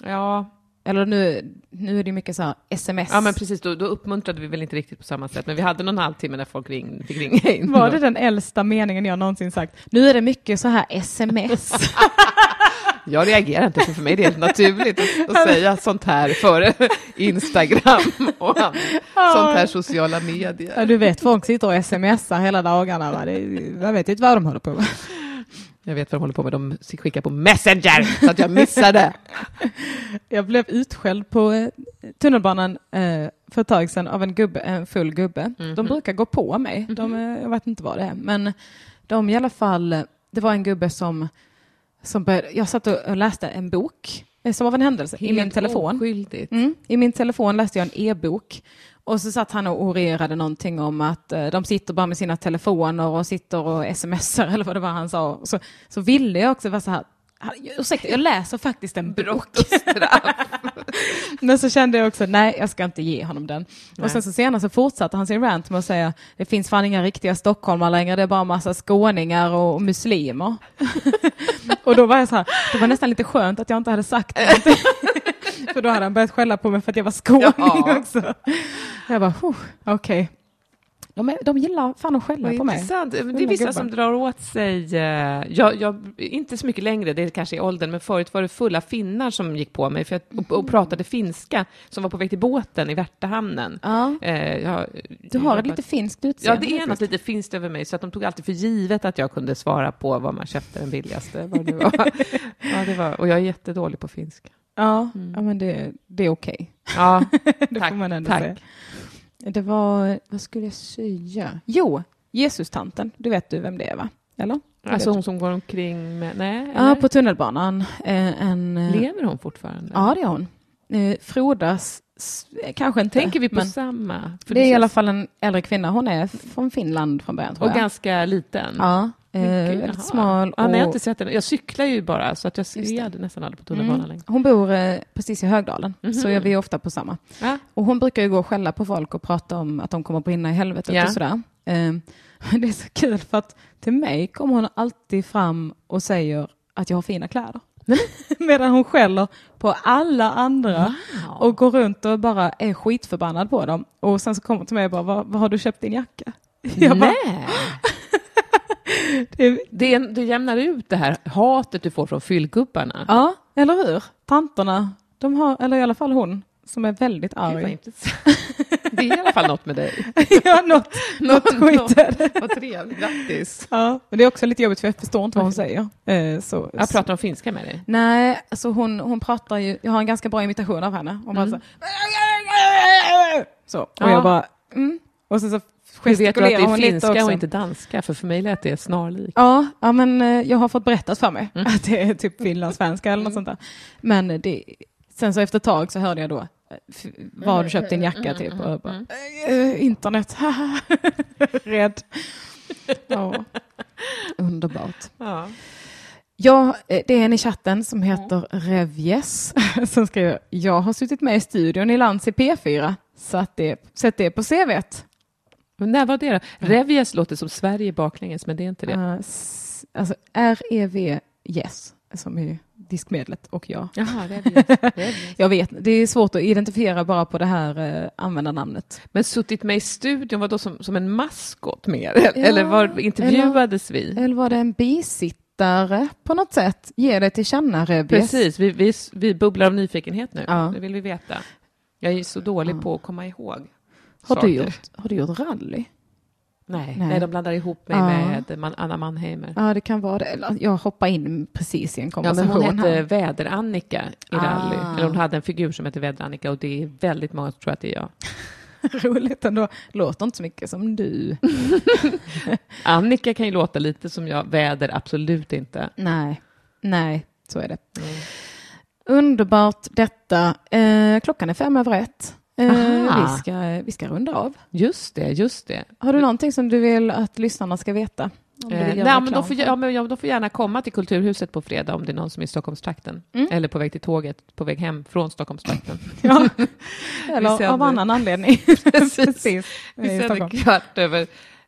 Ja, Eller nu, nu är det mycket så här sms. ja men precis, då, då uppmuntrade vi väl inte riktigt på samma sätt, men vi hade någon halvtimme när folk ring, fick ringa in. Var det den äldsta meningen jag någonsin sagt? Nu är det mycket så här sms. Jag reagerar inte, för för mig är det helt naturligt att, att säga sånt här före Instagram och annat. sånt här sociala medier. ja, du vet, folk sitter och smsar hela dagarna. Va? Det, jag vet inte vad de håller på med. Jag vet vad de håller på med, de skickar på Messenger så att jag missar det. Jag blev utskälld på eh, tunnelbanan eh, för ett tag sedan av en, gubbe, en full gubbe. De brukar gå på mig. De, eh, jag vet inte vad det är. Men de i alla fall, det var en gubbe som, som började, jag satt och läste en bok eh, som av en händelse i min Helt telefon. Mm. I min telefon läste jag en e-bok och så satt han och orerade någonting om att eh, de sitter bara med sina telefoner och sitter och smsar eller vad det var han sa. Så, så ville jag också vara så här, "Ah, ursäkta, jag läser faktiskt en bok. Men så kände jag också, nej jag ska inte ge honom den. Nej. Och sen så senare så fortsatte han sin rant med att säga, det finns fan inga riktiga stockholmare längre, det är bara massa skåningar och, muslimer. och då var jag så här, det var nästan lite skönt att jag inte hade sagt någonting. För då hade han börjat skälla på mig för att jag var skåning Ja. också. Jag bara, "Huh, okej. De, är- de gillar fan att skälla på mig. intressant. Det är vissa gubbar. som drar åt sig, eh, jag, jag, inte så mycket längre, det är kanske i åldern, men förut var det fulla finnar som gick på mig för att, och, och pratade finska, som var på väg till båten i Värtahamnen. Ja, Eh, jag, du har jag ett lite finskt Ja, utseende. det är något lite finskt över mig, så att de tog alltid för givet att jag kunde svara på vad man köpte den billigaste. Vad det var. ja, det var, och jag är jättedålig på finska. Ja, Mm. ja men det, det är okej. Ja, Det Tack, får man ändå tack. säga. Det var, vad skulle jag säga? Jo, Jesus-tanten, du vet du vem det är va? Eller? alltså hon som går omkring med... Nej, Ja, på tunnelbanan. Eh, En, eh, Lever hon fortfarande? ja, det är hon. Eh, Frodas, kanske inte. Tänker vi på samma? Det är i alla fall en äldre kvinna. Hon är från Finland från början tror Och jag. ganska liten? Ja, eh, väldigt smal. Ja, nej, jag har och- inte sett. Jag cyklar ju bara, så att jag ser nästan aldrig på tunnelbanan Mm. längre. Hon bor eh, precis i Högdalen, Mhm. så är vi ofta på samma. Ja. Och hon brukar ju gå och skälla på folk och prata om att de kommer att brinna i helvetet Ja. och sådär. Eh, det är så kul för att till mig kommer hon alltid fram och säger att jag har fina kläder. Medan hon skäller på alla andra och går runt och bara är skitförbannad på dem. Och sen så kommer hon till mig och bara, vad, vad har du köpt din jacka? Jag bara, Nej! Det, Det, det jämnar ut det här hatet du får från fyllgubbarna. ja, eller hur? Tanterna, de har, eller i alla fall hon, som är väldigt arg. Det är i alla fall något med dig. ja, något, något skit är det. Vad trevligt, grattis. Ja, men det är också lite jobbigt för jag förstår inte vad hon säger. Eh, så, Jag pratar om finska med dig. Nej, alltså hon, hon pratar ju, jag har en ganska bra imitation av henne. Hon bara så, så, och Ja. jag bara, mm. Och sen så Hur vet du att det är finska och inte danska? För för mig lät det snarlikt. Ja, ja, men eh, jag har fått berättat för mig Mm. att det är typ finlandssvenska eller något sånt där. Men det, sen så efter ett tag så hörde jag då, eh, var du köpt din jacka typ? Och jag bara, "Eh, internet, haha." rädd. Ja. Underbart. Ja. Ja, det är en i chatten som heter Revjes som skriver, jag har suttit med i studion i Lands i P4, så att det, sätt det på CVt. Men när var det då? Revjes låter som Sverige baklänges, men det är inte det. Uh, s- alltså R-E-V, yes, som är diskmedlet och jag. Jaha. Revjes. Jag vet, det är svårt att identifiera bara på det här uh, användarnamnet. Men suttit med i studion, var då som, som en maskot mer? Eller var intervjuades vi? Eller var det en tittare på något sätt. Ge det till känna, Rebis. Precis, vi, vi, vi bubblar av nyfikenhet nu. Ja. Det vill vi veta. Jag är så dålig på att komma ihåg Har saker. du, gjort, har du gjort rally? Nej, Nej. nej. de blandar ihop mig Ja. med man, Anna Mannheimer. Ja, det kan vara det. Eller, Jag hoppar in precis i en Ja, men konversation hon hette. Väder-Annika i Ah. rally. Eller hon hade en figur som hette Väder-Annika och det är väldigt många som tror att det är jag. Roligt ändå. Låter inte så mycket som du. Annika kan ju låta lite som jag, Väder absolut inte. Nej, nej, så är det. Underbart detta. Eh, klockan är fem över ett. Eh, Aha. vi, ska, vi ska runda av. Just det, just det. Har du någonting som du vill att lyssnarna ska veta? Eh, nej, men de, får, ja, men, ja, de får gärna komma till Kulturhuset på fredag om det är någon som är i Stockholmstrakten. Mm. Eller på väg till tåget, på väg hem från Stockholmstrakten. Ja. Eller av annan anledning. Precis. i Vi sänder kvart över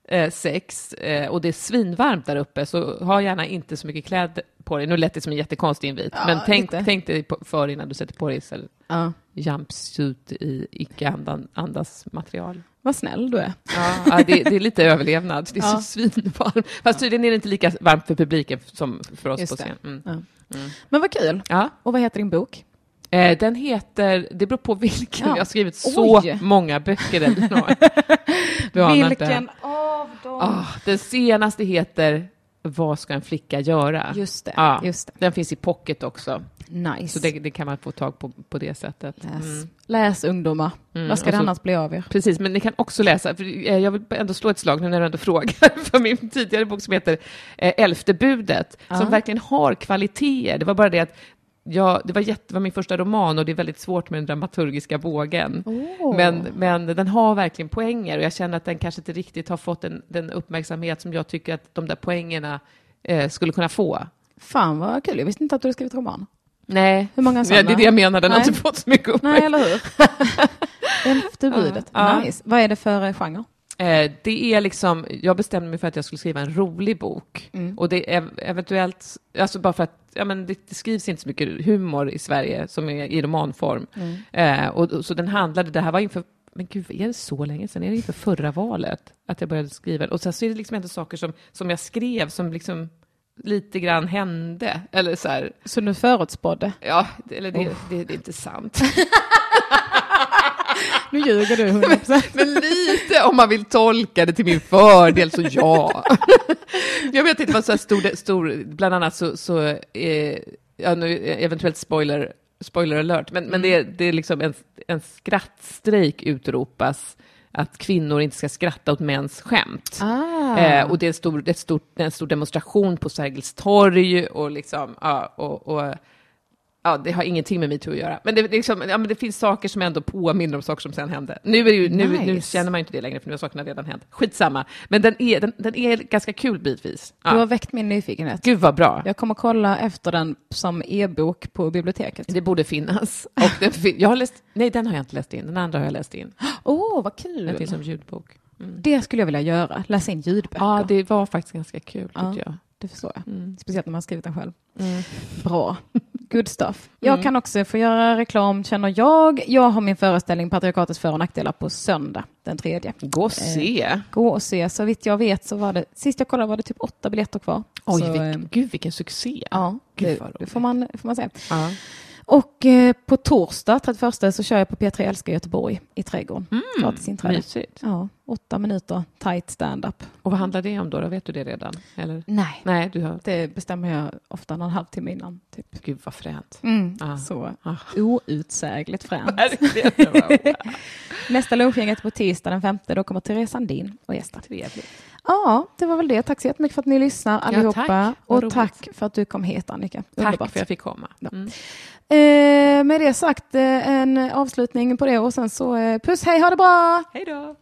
eh, sex eh, och det är svinvarmt där uppe, så ha gärna inte så mycket kläder på dig. Nu lät det som en jättekonstig invit, Ja, men tänk, lite. tänk dig för innan du sätter på dig Ja. Jumpsuit i icke-andas material. Vad snäll du är. Ja, det, det är lite överlevnad. Det är Ja. så svinvarmt. Fast tydligen är det inte lika varmt för publiken som för oss Just på scen. Mm. Ja. Mm. Men vad kul. Ja. Och vad heter din bok? Eh, den heter, det beror på vilken, Ja. jag har skrivit så Oj. många böcker. Den, du inte. Vilken av dem? Ah, den senaste heter Vad ska en flicka göra? Just det. Ja. Just det. Den finns i pocket också, Nice. så det, det kan man få tag på på det sättet. Läs, Mm. Läs ungdomar. Mm, Vad ska det så- annars bli av er? Precis, men ni kan också läsa, eh, jag vill ändå slå ett slag nu när du ändå frågar, för min tidigare bok som heter eh, Elfte budet, Ja. som verkligen har kvaliteter. Det var bara det att jag, det var, jätte, var min första roman och det är väldigt svårt med den dramaturgiska bågen. Åh. Men, men den har verkligen poänger och jag känner att den kanske inte riktigt har fått den, den uppmärksamhet som jag tycker att de där poängerna eh, skulle kunna få. Fan vad kul, jag visste inte att du hade skrivit roman. Nej, Hur många ja, det är det jag menar, den har Nej. inte fått så mycket Nej, uppmärksamhet. eller hur? Elfte budet. Ja. Nice. Vad är det för eh, genre? Eh, det är liksom, jag bestämde mig för att jag skulle skriva en rolig bok. Mm. Och det är eventuellt, alltså bara för att ja, men det, det skrivs inte så mycket humor i Sverige som är i romanform. Mm. Eh, och, och, så den handlade, det här var inför, men gud, är det så länge sedan? Är det inför förra valet? Att jag började skriva. Och sen så är det liksom ändå saker som, som jag skrev som liksom lite grann hände. Eller så här, Så du förutspådde? ja, det- eller det, det, det är inte sant. Nu ljuger du 100%. Men lite om man vill tolka det till min fördel, så ja. jag vet inte, var så här stor, stor bland annat så, så eh, ja, nu, eventuellt spoiler, spoiler alert, men, men det, är- det är liksom en, en skrattstrejk utropas att kvinnor inte ska skratta åt mäns skämt. Ah. Eh, och det är en stor, ett stort, en stor demonstration på Sergels torg och liksom, ja, och, och Ja, det har ingenting med metoo att göra. Men det, liksom, ja, men det finns saker som ändå påminner om saker som sen hände. Nu, är ju, nu, nu Nice. känner man ju inte det längre, för nu har sakerna redan hänt. Skitsamma. Men den är, den, den är ganska kul bitvis. Du har Ja. väckt min nyfikenhet. Gud vad bra. Jag kommer kolla efter den som e-bok på biblioteket. Det borde finnas. Och den, fin- jag har läst, nej, den har jag inte läst in. Den andra har jag läst in. Åh, vad Den kul! finns som ljudbok. Det skulle jag vilja göra, läsa in ljudböcker. Ja, det var faktiskt ganska kul, Ja. jag. Det förstår jag. Mm. Speciellt när man har skrivit den själv. Mm. Bra. Good stuff. Jag Mm. kan också få göra reklam, känner jag. Jag har min föreställning Patriarkatets för och nackdelar på söndag, den tredje. Gå och se. Gå och se. Så vitt jag vet så var det, sist jag kollade var det typ åtta biljetter kvar. Oj, så, eh, vilken, gud vilken succé. Ja, det, det får man, får man säga. Ja. Och eh, på torsdag, 31, så kör jag på P3 Älskar Göteborg i Trädgården. Gratis inträde. Mysigt. Ja, åtta minuter tight stand-up. Och vad handlar det om då? då? Vet du det redan? Eller? Nej, Nej, du har... det bestämmer jag ofta någon halvtimme innan. Typ. Gud vad fränt. Mm, Ah. Så Ah. outsägligt fränt. Nästa lunchgänget på tisdag den femte, då kommer Therese Sandin och gästa. Trevligt. Ja, det var väl det. Tack så jättemycket för att ni lyssnar allihopa. tack. Vad och tack för att du kom hit Annika. Tack Underbart. för att jag fick komma. Mm. Eh, med det sagt, eh, en avslutning på det och sen så eh, puss, hej, ha det bra! Hej då!